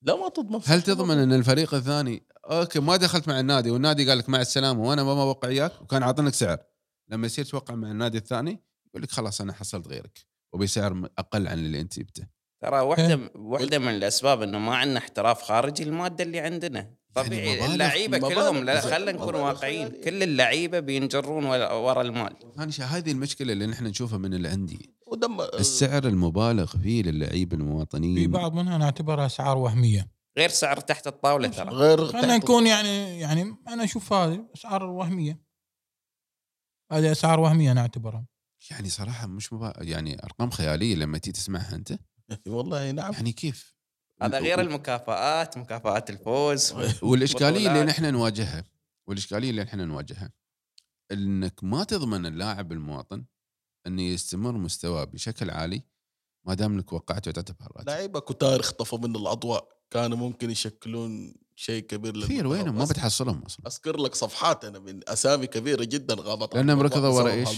لا ما تضمن. هل تضمن إن الفريق الثاني أوكي ما دخلت مع النادي والنادي قال لك مع السلامة وأنا ما بوقع وياك وكان عاطينك سعر لما يصير توقع مع النادي الثاني يقول لك خلاص أنا حصلت غيرك. وبسعر أقل عن اللي أنت جبته. ترى واحدة واحدة من الأسباب إنه ما عندنا احتراف خارجي المادة اللي عندنا. طبيعي يعني اللعيبة كلهم لا. خلينا نكون واقعيين. كل اللعيبة بينجرون ورا المال. ثاني شيء هذه المشكلة اللي نحن نشوفها من الانديه ودم السعر المبالغ فيه للعيبه في المواطنين بعض منها نعتبرها اسعار وهمية. غير سعر تحت الطاولة ترى. غير خلينا نكون يعني يعني أنا أشوف هذه اسعار وهمية. هذه اسعار وهمية نعتبرها يعني صراحة مش مبا... يعني أرقام خيالية لما تيجي تسمعها أنت. والله نعم. يعني كيف؟ هذا غير المكافآت مكافآت الفوز والإشكالية اللي. نحن نواجهها والإشكالية اللي نحن نواجهها إنك ما تضمن اللاعب المواطن انه يستمر مستواه بشكل عالي ما دام إنك وقعته تعتبر راتب. لعيبة كتار اختفوا من الأضواء كانوا ممكن يشكلون شيء كبير كثير. وينهم؟ ما بتحصلهم أصلا. أذكر لك صفحات أنا من أسامي كبيرة جدا غابت الأضواء ركضوا ورا إيش؟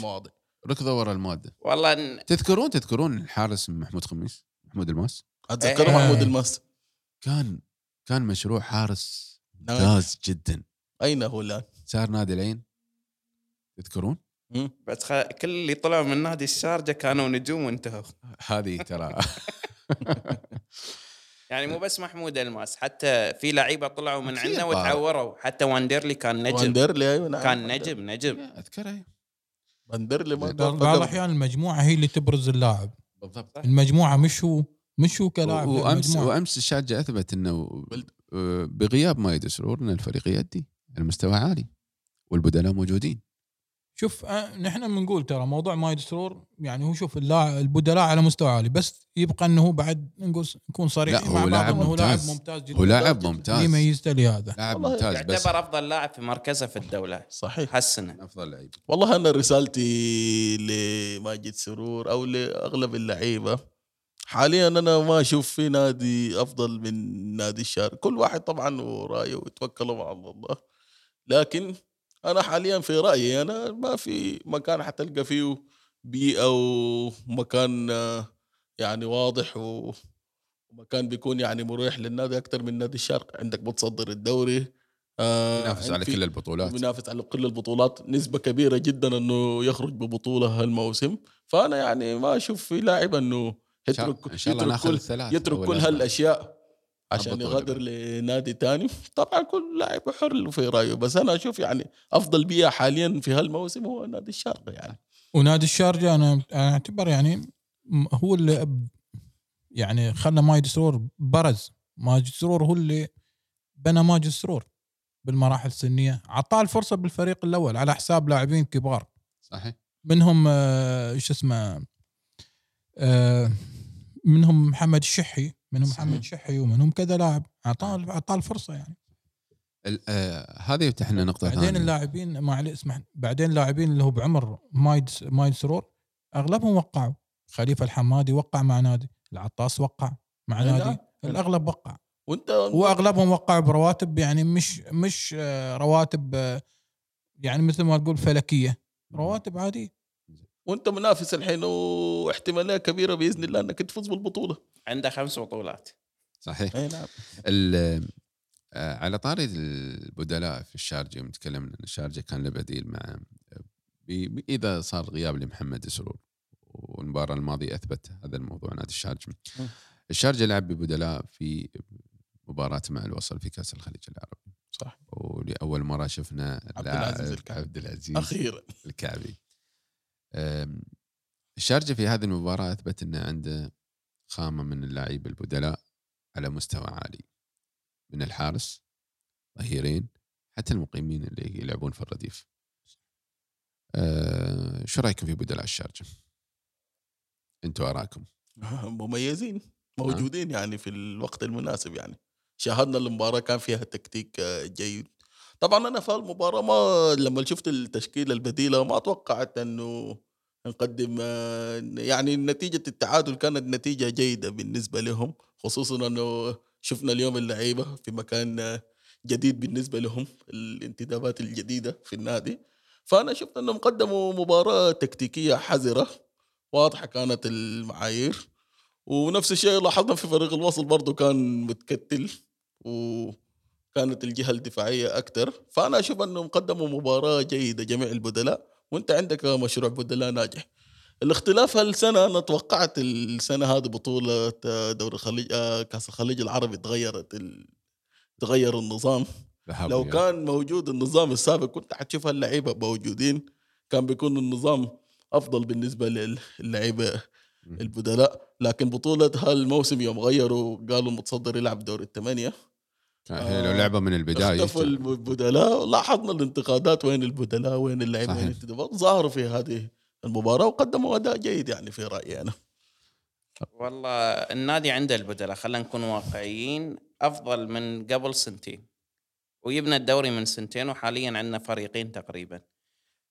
ركضوا ورا المادة. والله إن- تذكرون تذكرون الحارس محمود خميس؟ محمود الماس؟ اتذكر إيه. محمود الماس. كان كان مشروع حارس نادي. ممتاز جدا. أين هو الآن؟ صار نادي العين. تذكرون؟ مم. بس خ... كل اللي طلعوا من نادي الشارجه كانوا نجوم وانتهوا. هذه ترى. يعني مو بس محمود الماس حتى في لعيبة طلعوا من عندنا. وتعوروا. حتى واندرلي كان نجم. واندرلي أيوه نعم. كان نجم نجم. اذكرها واندرلي ما بعض. الاحيان المجموعة هي اللي تبرز اللاعب. بالضبط. المجموعة مش هو مش هو كلاعب وأمس المجموعة. وأمس الشارجه أثبت إنه آه، بغياب مايد سرور ان الفريق يؤدي على مستوى عالي والبدلاء موجودين. شوف آه، نحن بنقول ترى موضوع مايد سرور يعني هو شوف اللاعب البدلاء على مستوى عالي بس يبقى إنه هو بعد نقول نكون صريحين لا، هو لاعب هو لاعب ممتاز. ممتاز جدا. هو لاعب. ممتاز. ميزته لهذا لاعب ممتاز بس يعتبر أفضل لاعب في مركزه في الدولة. صحيح. حسنه أفضل لعيب. والله أنا رسالتي لماجد سرور أو لأغلب اللعيبة حاليا أنا ما أشوف في نادي أفضل من نادي الشارع كل واحد طبعا ورأيه ويتوكلوا مع الله. لكن أنا حاليا في رأيي أنا ما في مكان حتلقى فيه بيئة ومكان يعني واضح ومكان بيكون يعني مريح للنادي أكثر من نادي الشرق. عندك بتصدر الدوري آه، ينافس على كل البطولات. بينافس على كل البطولات. نسبة كبيرة جدا إنه يخرج ببطولة هالموسم. فأنا يعني ما أشوف في لاعب إنه إن يترك إن شاء الله يترك كل يترك كل. هالأشياء. عشان يغادر. لنادي تاني. طبعا كل لاعب حر في رأيه بس أنا أشوف يعني أفضل بيئة حاليا في هالموسم هو نادي الشارقة يعني. ونادي الشارجه أنا أعتبر يعني هو اللي يعني خلى ماجد سرور برز. ماجد سرور هو اللي بنى ماجد سرور بالمراحل السنية. اعطاه الفرصة بالفريق الأول على حساب لاعبين كبار. صحيح. منهم آه، شو اسمه آه، منهم محمد الشحي. منهم. محمد الشحي ومنهم كذا لاعب. أعطاه أعطاه الفرصة يعني. آه، هذا يفتح لنا نقطة بعدين ثانية. اللاعبين ما عليه اسمح بعدين اللاعبين اللي هو بعمر مايد مايد سرور أغلبهم وقعوا. خليفة الحمادي وقع مع نادي العطاس وقع مع نادي نعم. الأغلب وقع. وأنت وأغلبهم وقعوا برواتب يعني مش مش آه، رواتب آه، يعني مثل ما تقول فلكية. رواتب عادية. وأنت منافس الحين واحتمالية كبيرة بإذن الله إنك تفوز بالبطولة. عنده خمس بطولات. صحيح. إي نعم. ال- آه، على طاري البدلاء في الشارجة يوم تكلمنا إن الشارجة كان له بديل مع إذا صار غياب لمحمد سرور والمباراة الماضية أثبت هذا الموضوع نادي الشارجة. الشارجة لعب ببدلاء في مباراة مع الوصل في كأس الخليج العربي. صح. ولأول مرة شفنا عبد العزيز الكعبي. عبد العزيز أخيرا. الكعبي. أم، الشارجة في هذه المباراة أثبت أنه عنده خامة من اللاعبين البدلاء على مستوى عالي. من الحارس ظهيرين حتى المقيمين اللي يلعبون في الرديف. أه، شو رأيكم في بدلاء الشارجة؟ أنتم اراكم مميزين. موجودين يعني في الوقت المناسب يعني. شاهدنا المباراة كان فيها تكتيك آه، جيد. طبعا أنا في المباراة ما لما شفت التشكيلة البديلة ما توقعت إنه نقدم آه، يعني نتيجة التعادل كانت نتيجة جيدة بالنسبة لهم خصوصا أنه شفنا اليوم اللعيبة في مكان جديد بالنسبة لهم الانتدابات الجديدة في النادي. فأنا شفت أنهم قدموا مباراة تكتيكية حذرة واضحة كانت المعايير. ونفس الشيء لاحظنا في فريق الوصل برضه كان متكتل وكانت الجهة الدفاعية أكثر فأنا أشوف أنهم قدموا مباراة جيدة جميع البدلاء. وأنت عندك مشروع بدلاء ناجح. الاختلاف هالسنة أنا توقعت السنة هذه بطولة دوري الخليج آه، كأس الخليج العربي تغيرت ال... تغير النظام. لو وإياب. كان موجود النظام السابق كنت حتشوف اللعيبه موجودين. كان بيكون النظام أفضل بالنسبة للعيبة. البدلاء. لكن بطولة هالموسم يوم غيروا قالوا المتصدر يلعب دور الثمانية. هي لو لعبة من البداية اختفوا البدلاء. لاحظنا الانتقادات وين البدلاء وين اللعيبه. وين ظهروا في هذه المباراة وقدموا أداء جيد يعني في رايي أنا والله النادي عنده البدلاء خلينا نكون واقعيين. أفضل من قبل سنتين. ويبنى الدوري من سنتين وحاليا عندنا فريقين تقريبا.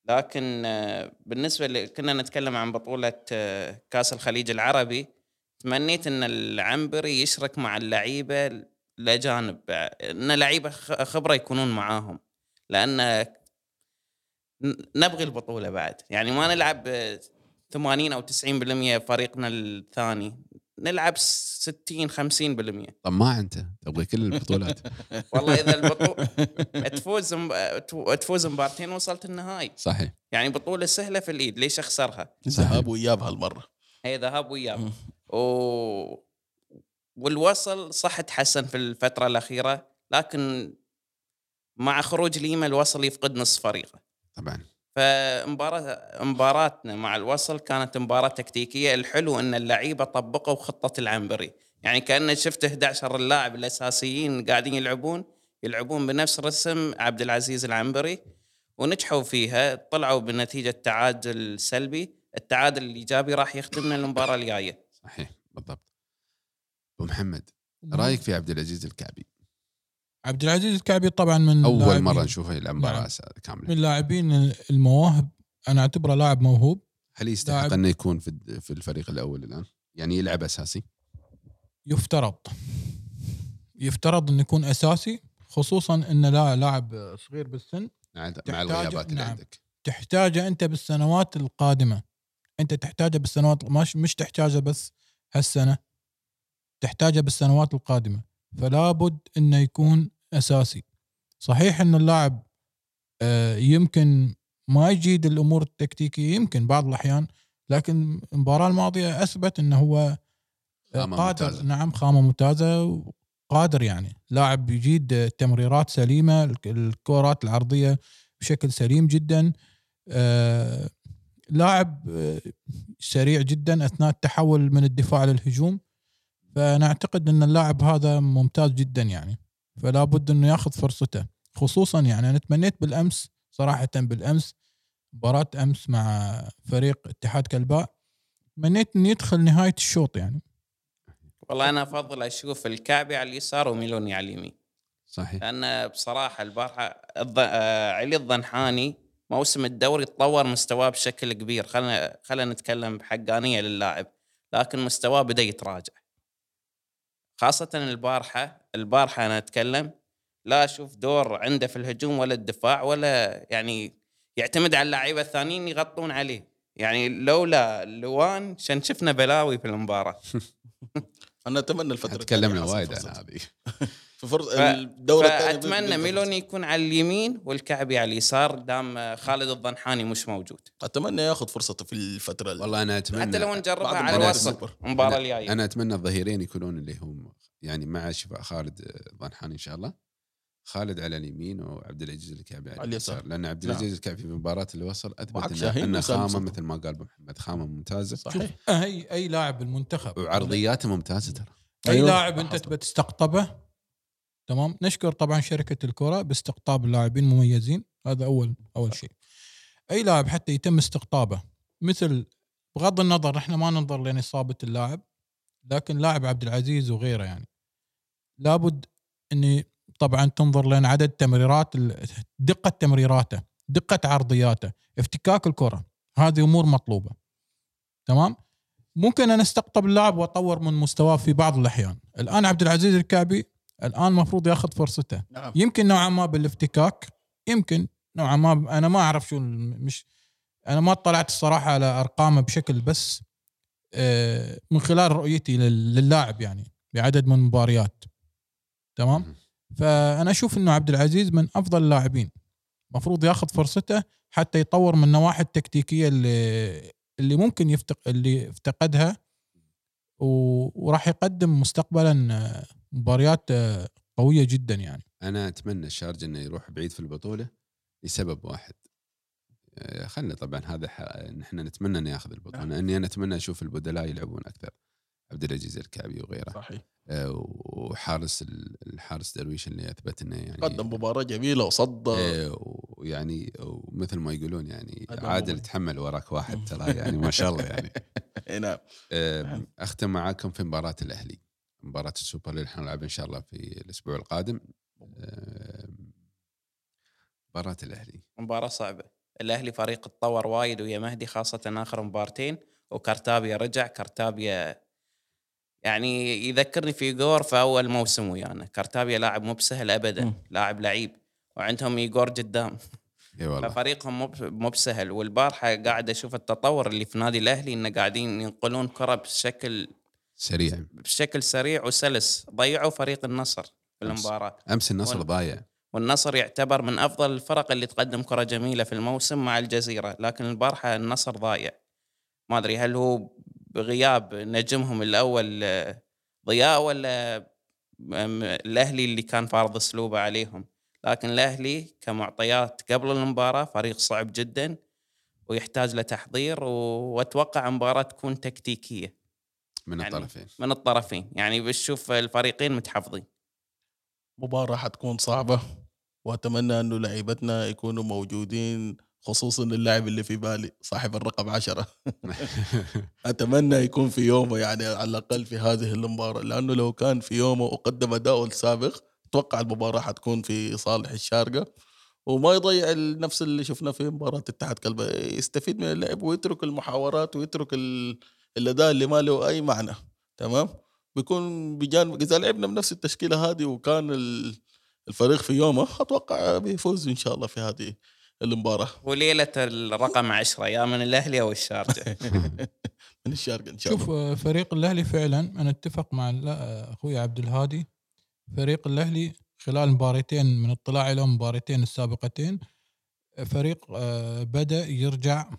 لكن آه، بالنسبة اللي كنا نتكلم عن بطولة آه، كأس الخليج العربي. تمنيت إن العنبري يشرك مع اللعيبة الاجانب إن لعيبة خ- خبرة يكونون معاهم لأن ن- نبغي البطولة بعد. يعني ما نلعب آه، 80 أو 90% فريقنا الثاني نلعب 60 50% طماع أنت تبغى كل البطولات. والله إذا البطوله تفوز مب- تفوز مبارتين وصلت النهائي. صحيح. يعني بطولة سهلة في الإيد ليش أخسرها؟ ذهاب واياب هالمرة. هي ذهاب واياب. و... والوصل صح تحسن في الفترة الأخيرة لكن مع خروج ليما الوصل يفقد نصف فريقه. طبعا. فمباراة مباراتنا مع الوصل كانت مباراة تكتيكية. الحلو إن اللعيبة طبقوا خطة العنبري. يعني كأن شفت 11 اللاعب الأساسيين قاعدين يلعبون يلعبون بنفس رسم عبد العزيز العنبري ونجحوا فيها. طلعوا بنتيجة تعادل سلبي. التعادل الإيجابي راح يخدمنا المباراة الجاية. صحيح بالضبط. أبو محمد رأيك في عبد العزيز الكعبي؟ عبد العزيز الكعبي طبعا من أول مرة نشوفه يلعب مباراه نعم. كامله من لاعبين المواهب. أنا أعتبره لاعب موهوب. هل يستحق انه يكون في في الفريق الأول الآن؟ يعني يلعب أساسي؟ يفترض. يفترض انه يكون أساسي خصوصا انه لا لاعب صغير بالسن. مع الغيابات اللي نعم. عندك. تحتاجه أنت بالسنوات القادمة. أنت تحتاجه بالسنوات مش مش تحتاجه بس هالسنة. تحتاجه بالسنوات القادمة فلا بد إنه يكون أساسي. صحيح إن اللاعب آه، يمكن ما يجيد الأمور التكتيكية يمكن بعض الأحيان لكن المباراة الماضية أثبت إنه هو آه، قادر. ممتازة. نعم خامة ممتازة قادر يعني. لاعب يجيد تمريرات سليمة الك- الكورات العرضية بشكل سليم جدا آه، لاعب سريع جدا أثناء التحول من الدفاع للهجوم. فأنا أعتقد إن اللاعب هذا ممتاز جدا يعني. فلا بد إنه ياخذ فرصته. خصوصا يعني أنا تمنيت بالأمس صراحة بالأمس مباراة أمس مع فريق اتحاد كلباء تمنيت إنه يدخل نهاية الشوط يعني. والله أنا أفضل أشوف الكعبي على اليسار وميلوني على اليمين. صحيح. لأن بصراحة البارحة الض... علي الضنحاني موسم الدوري تطور مستواه بشكل كبير. خلينا خلينا نتكلم بحقانية للاعب. لكن مستواه بدأ يتراجع. خاصة البارحة البارحة أنا أتكلم لا أشوف دور عنده في الهجوم ولا الدفاع ولا يعني يعتمد على اللعيبة الثانيين يغطون عليه. يعني لولا لوان شن شفنا بلاوي في المباراة. أنا أتمنى الفترة تكلمنا وايد. عن هذه. في فرص ف- الدورة ميلوني فرصة. يكون على اليمين والكعبي على اليسار دام خالد الضنحاني مش موجود أتمنى ياخذ فرصته في الفترة ال- والله أنا أتمنى حتى لو نجربها على الوسط أنا- الجاية أنا أتمنى الظهيرين يكونون اللي هم يعني مع شفاء خالد ضنحاني إن شاء الله خالد على اليمين وعبد العزيز الكعبي على اليسار. لأن عبد نعم. العزيز الكعبي في المباراه اللي وصل اثبت إنه, إنه خامة. مثل ما قال محمد خامة ممتازة صحيح اي أي لاعب بالمنتخب وعرضياته ممتازة ترى أي أيوة. لاعب أنت. تبى تستقطبه تمام؟ نشكر طبعا شركة الكرة باستقطاب اللاعبين مميزين. هذا اول أول شيء. أي لاعب حتى يتم استقطابه مثل بغض النظر إحنا ما ننظر لين اصابه اللاعب لكن لاعب عبد العزيز وغيره يعني. لابد إني طبعا تنظر لين عدد تمريرات دقة تمريراته دقة عرضياته افتكاك الكرة. هذه أمور مطلوبة. تمام؟ ممكن أنا أستقطب اللاعب وأطور من مستواه في بعض الأحيان. الآن عبد العزيز الكعبي الآن المفروض ياخذ فرصته. نعم. يمكن نوعا ما بالإفتكاك يمكن نوعا ما أنا ما أعرف شو مش أنا ما اطلعت الصراحة على أرقامه بشكل بس آه، من خلال رؤيتي لل- للاعب يعني بعدد من المباريات تمام. فأنا أشوف إنه عبد العزيز من أفضل اللاعبين. المفروض ياخذ فرصته حتى يطور من النواحي التكتيكية اللي اللي ممكن يفتق اللي افتقدها وراح يقدم مستقبلا آه، مباريات آه، قوية جدا يعني. أنا أتمنى الشارجه إنه يروح بعيد في البطولة لسبب واحد. آه، خلنا طبعا هذا ح- نحن نتمنى إنه ياخذ البطولة نعم. اني أنا أتمنى أشوف البدلاء يلعبون أكثر. عبد العزيز الكعبي وغيره. صحيح. وحارس ال- الحارس درويش اللي أثبت إنه يعني قدم مباراة جميلة وصد إيه، ويعني ومثل ما يقولون يعني عادل تحمل وراك واحد ترى يعني ما شاء الله يعني. إيه نعم. نعم. أختم معاكم في مباراة الأهلي. مباراة السوبر اللي حنلعبها إن شاء الله في الأسبوع القادم. مباراة الأهلي. مباراة صعبة. الأهلي فريق تطور وايد ويا مهدي خاصة آخر مبارتين وكرتابيا رجع. كرتابيا يعني يذكرني في جور في أول موسم ويانا. كرتابيا لاعب مو بسهل ابدا. لاعب لعيب. وعندهم ايجور قدام. إي والله. ففريقهم مو مو بسهل. والبارحة قاعد أشوف التطور اللي في نادي الأهلي إنه قاعدين ينقلون كرة بشكل سريع. بشكل سريع وسلس. ضيعوا فريق النصر في. المباراة. أمس النصر وال- ضايع. والنصر يعتبر من أفضل الفرق اللي تقدم كرة جميلة في الموسم مع الجزيرة. لكن البارحة النصر ضايع. ما أدري هل هو بغياب نجمهم الأول ضياء ولا الأهلي اللي كان فارض أسلوبه عليهم. لكن الأهلي كمعطيات قبل المباراة فريق صعب جدا ويحتاج لتحضير وأتوقع المباراه تكون تكتيكية. من يعني- الطرفين. من الطرفين. يعني بتشوف الفريقين متحفظين. مباراة حتكون صعبة. وأتمنى أنه لعيبتنا يكونوا موجودين خصوصا اللاعب اللي في بالي صاحب الرقم عشرة. أتمنى يكون في يومه يعني على الأقل في هذه المباراة. لأنه لو كان في يومه وقدم أداؤه السابق أتوقع المباراة حتكون في صالح الشارقة وما يضيع نفس اللي شفناه في مباراة اتحاد كلبة يستفيد من اللعب ويترك المحاورات ويترك ال- الأداء اللي ما له أي معنى تمام؟ بيكون بجانب إذا لعبنا بنفس التشكيلة هذه وكان ال- الفريق في يومه أتوقع بيفوز إن شاء الله في هذه المباراة. وليلة الرقم عشرة يا من الأهلي أو الشارجه من الشارقة إن شاء الله. شوف آه، فريق الأهلي فعلا أنا أتفق مع آه، أخوي عبد الهادي فريق الأهلي خلال مباراتين من اطلاعي له مباراتين السابقتين فريق آه، بدأ يرجع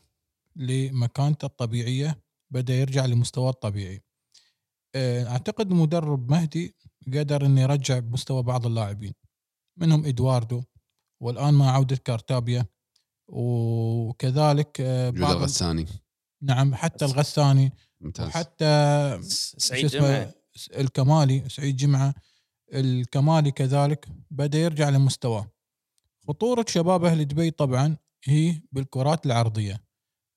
لمكانته الطبيعية بدأ يرجع لمستواه الطبيعي. آه، أعتقد المدرب مهدي قدر إنه يرجع بمستوى بعض اللاعبين منهم إدواردو والآن مع عودة كارتابيا وكذلك آه، بعض الغساني. نعم حتى الغساني ممتاز. وحتى سعيد جمعة. الكمالي سعيد جمعة. الكمالي كذلك بدأ يرجع لمستواه. خطورة شباب أهل دبي طبعا هي بالكرات العرضية.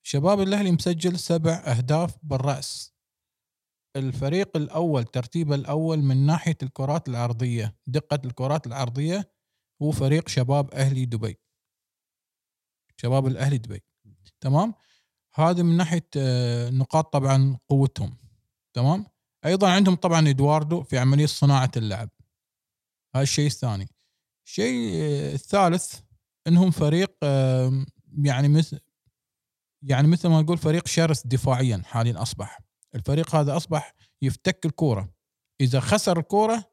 شباب الأهلي مسجل سبع أهداف بالرأس. الفريق الأول ترتيبه الأول من ناحية الكرات العرضية دقة الكرات العرضية هو فريق شباب أهلي دبي. شباب الأهلي دبي. تمام؟ هذا من ناحية آه، نقاط طبعا قوتهم. تمام؟ أيضا عندهم طبعا إدواردو في عملية صناعة اللعب. هذا الشيء الثاني. الشيء الثالث إنهم فريق يعني مثل يعني مثل ما نقول فريق شرس دفاعيا حاليا أصبح. الفريق هذا أصبح يفتك الكورة. إذا خسر الكورة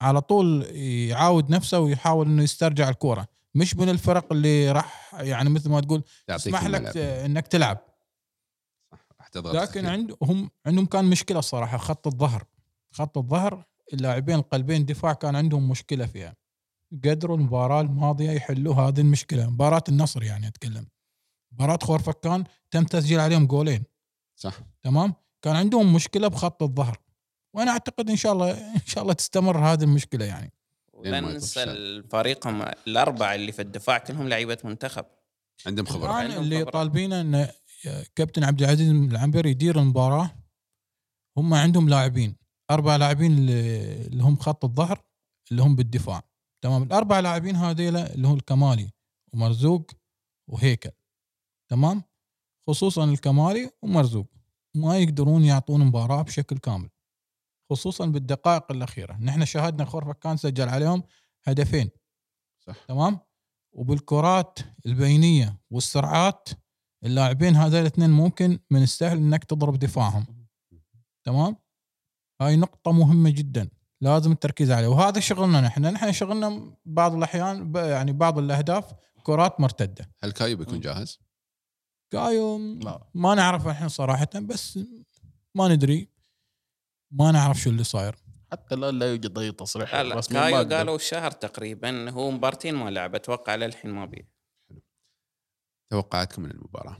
على طول يعاود نفسه ويحاول إنه يسترجع الكورة. مش من الفرق اللي راح يعني مثل ما تقول يسمح لك الملعب. إنك تلعب. لكن. عندهم عندهم كان مشكلة الصراحة خط الظهر. خط الظهر اللاعبين القلبين دفاع كان عندهم مشكلة فيها. قدروا المباراة الماضية يحلوا هذه المشكلة. مباراة النصر يعني أتكلم. مباراة خورفكان تم تسجيل عليهم جولين. صح. تمام؟ كان عندهم مشكلة بخط الظهر. وأنا أعتقد إن شاء الله إن شاء الله تستمر هذه المشكلة يعني. ولا ننسى. الفريقهم الأربعة اللي في الدفاع كلهم لعيبة منتخب. عندهم خبرة. الآن عندهم اللي. طالبينه إن كابتن عبد العزيز العنبري يدير المباراة هم عندهم لاعبين. أربع لاعبين اللي هم خط الظهر اللي هم بالدفاع. تمام؟ الأربع لاعبين هذيلا اللي هو الكمالي ومرزوق وهيكل. تمام؟ خصوصا الكمالي ومرزوق. ما يقدرون يعطون مباراة بشكل كامل. خصوصا بالدقائق الأخيرة. نحن شاهدنا خورفكان سجل عليهم هدفين. صح. تمام؟ وبالكرات البينية والسرعات اللاعبين هذول الاثنين ممكن من السهل إنك تضرب دفاعهم. تمام؟ هاي نقطة مهمة جدا لازم التركيز عليها. وهذا شغلنا نحن. نحن شغلنا بعض الأحيان ب- يعني بعض الأهداف كرات مرتدة. هل كايو بيكون جاهز؟ كايو لا. ما نعرف الحين صراحة بس ما ندري. ما نعرف شو اللي صاير. حتى الان لا يوجد أي تصريح لا رسمي ما كايو. قالوا شهر تقريبا هو مبارتين ما لعب أتوقع للحين ما بيه توقعاتكم من المباراة.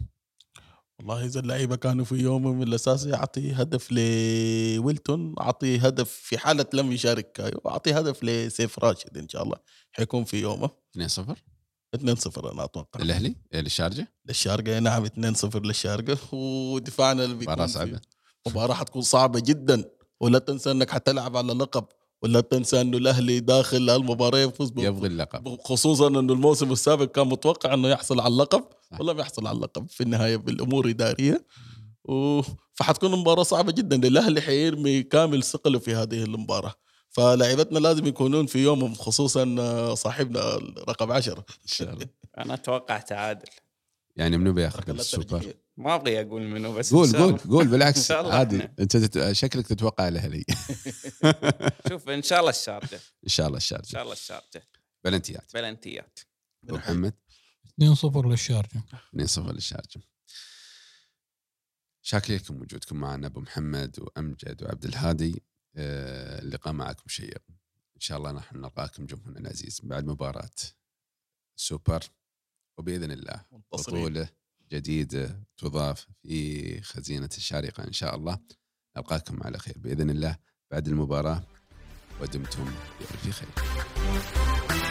والله إذا اللعيبة كانوا في يومهم الأساسي أعطي هدف لويلتون أعطي هدف في حالة لم يشارك كايو أعطي هدف لسيف راشد إن شاء الله. حيكون في يومه. 2-0 2-0 أنا أتوقع. الأهلي للشارجة؟ للشارقة نعم 2-0 للشارقة. ودفاعنا اللي بيكون مباراة صعبة. مباراة حتكون صعبة جدا. ولا تنسى إنك حتلعب على لقب ولا تنسى أنه الأهلي داخل المباراة يفوز يبغي اللقب. خصوصا أنه الموسم السابق كان متوقع أنه يحصل على اللقب. ولم يحصل على اللقب في النهاية بالأمور إدارية. و... فحتكون مباراة صعبة جدا. الأهلي حيرمي كامل ثقله في هذه المباراة. فلاعبتنا لازم يكونون في يومهم خصوصا صاحبنا رقم عشرة. إن شاء الله. أنا أتوقع تعادل. يعني منو بياخذ السوبر؟ ما أبغي أقول منو بس قول قول. قول بالعكس. شاء الله. عادي. أنت تت... شكلك تتوقع الاهلي شوف إن شاء الله الشارجة. إن شاء الله إن الشارجه شاء الله الشارجة. بلنتيات. بلنتيات. ابو محمد 2-0 للشارجة. 2-0 للشارجة. شاكر لكم وجودكم معنا أبو محمد وأمجد وعبد الهادي. آه، اللقاء معكم شيق. إن شاء الله نحن نلقاكم جمهورنا العزيز. بعد مباراة سوبر وبإذن الله. بطولة جديدة تضاف في خزينة الشارقة إن شاء الله. نلقاكم على خير بإذن الله. بعد المباراة ودمتم بألف خير.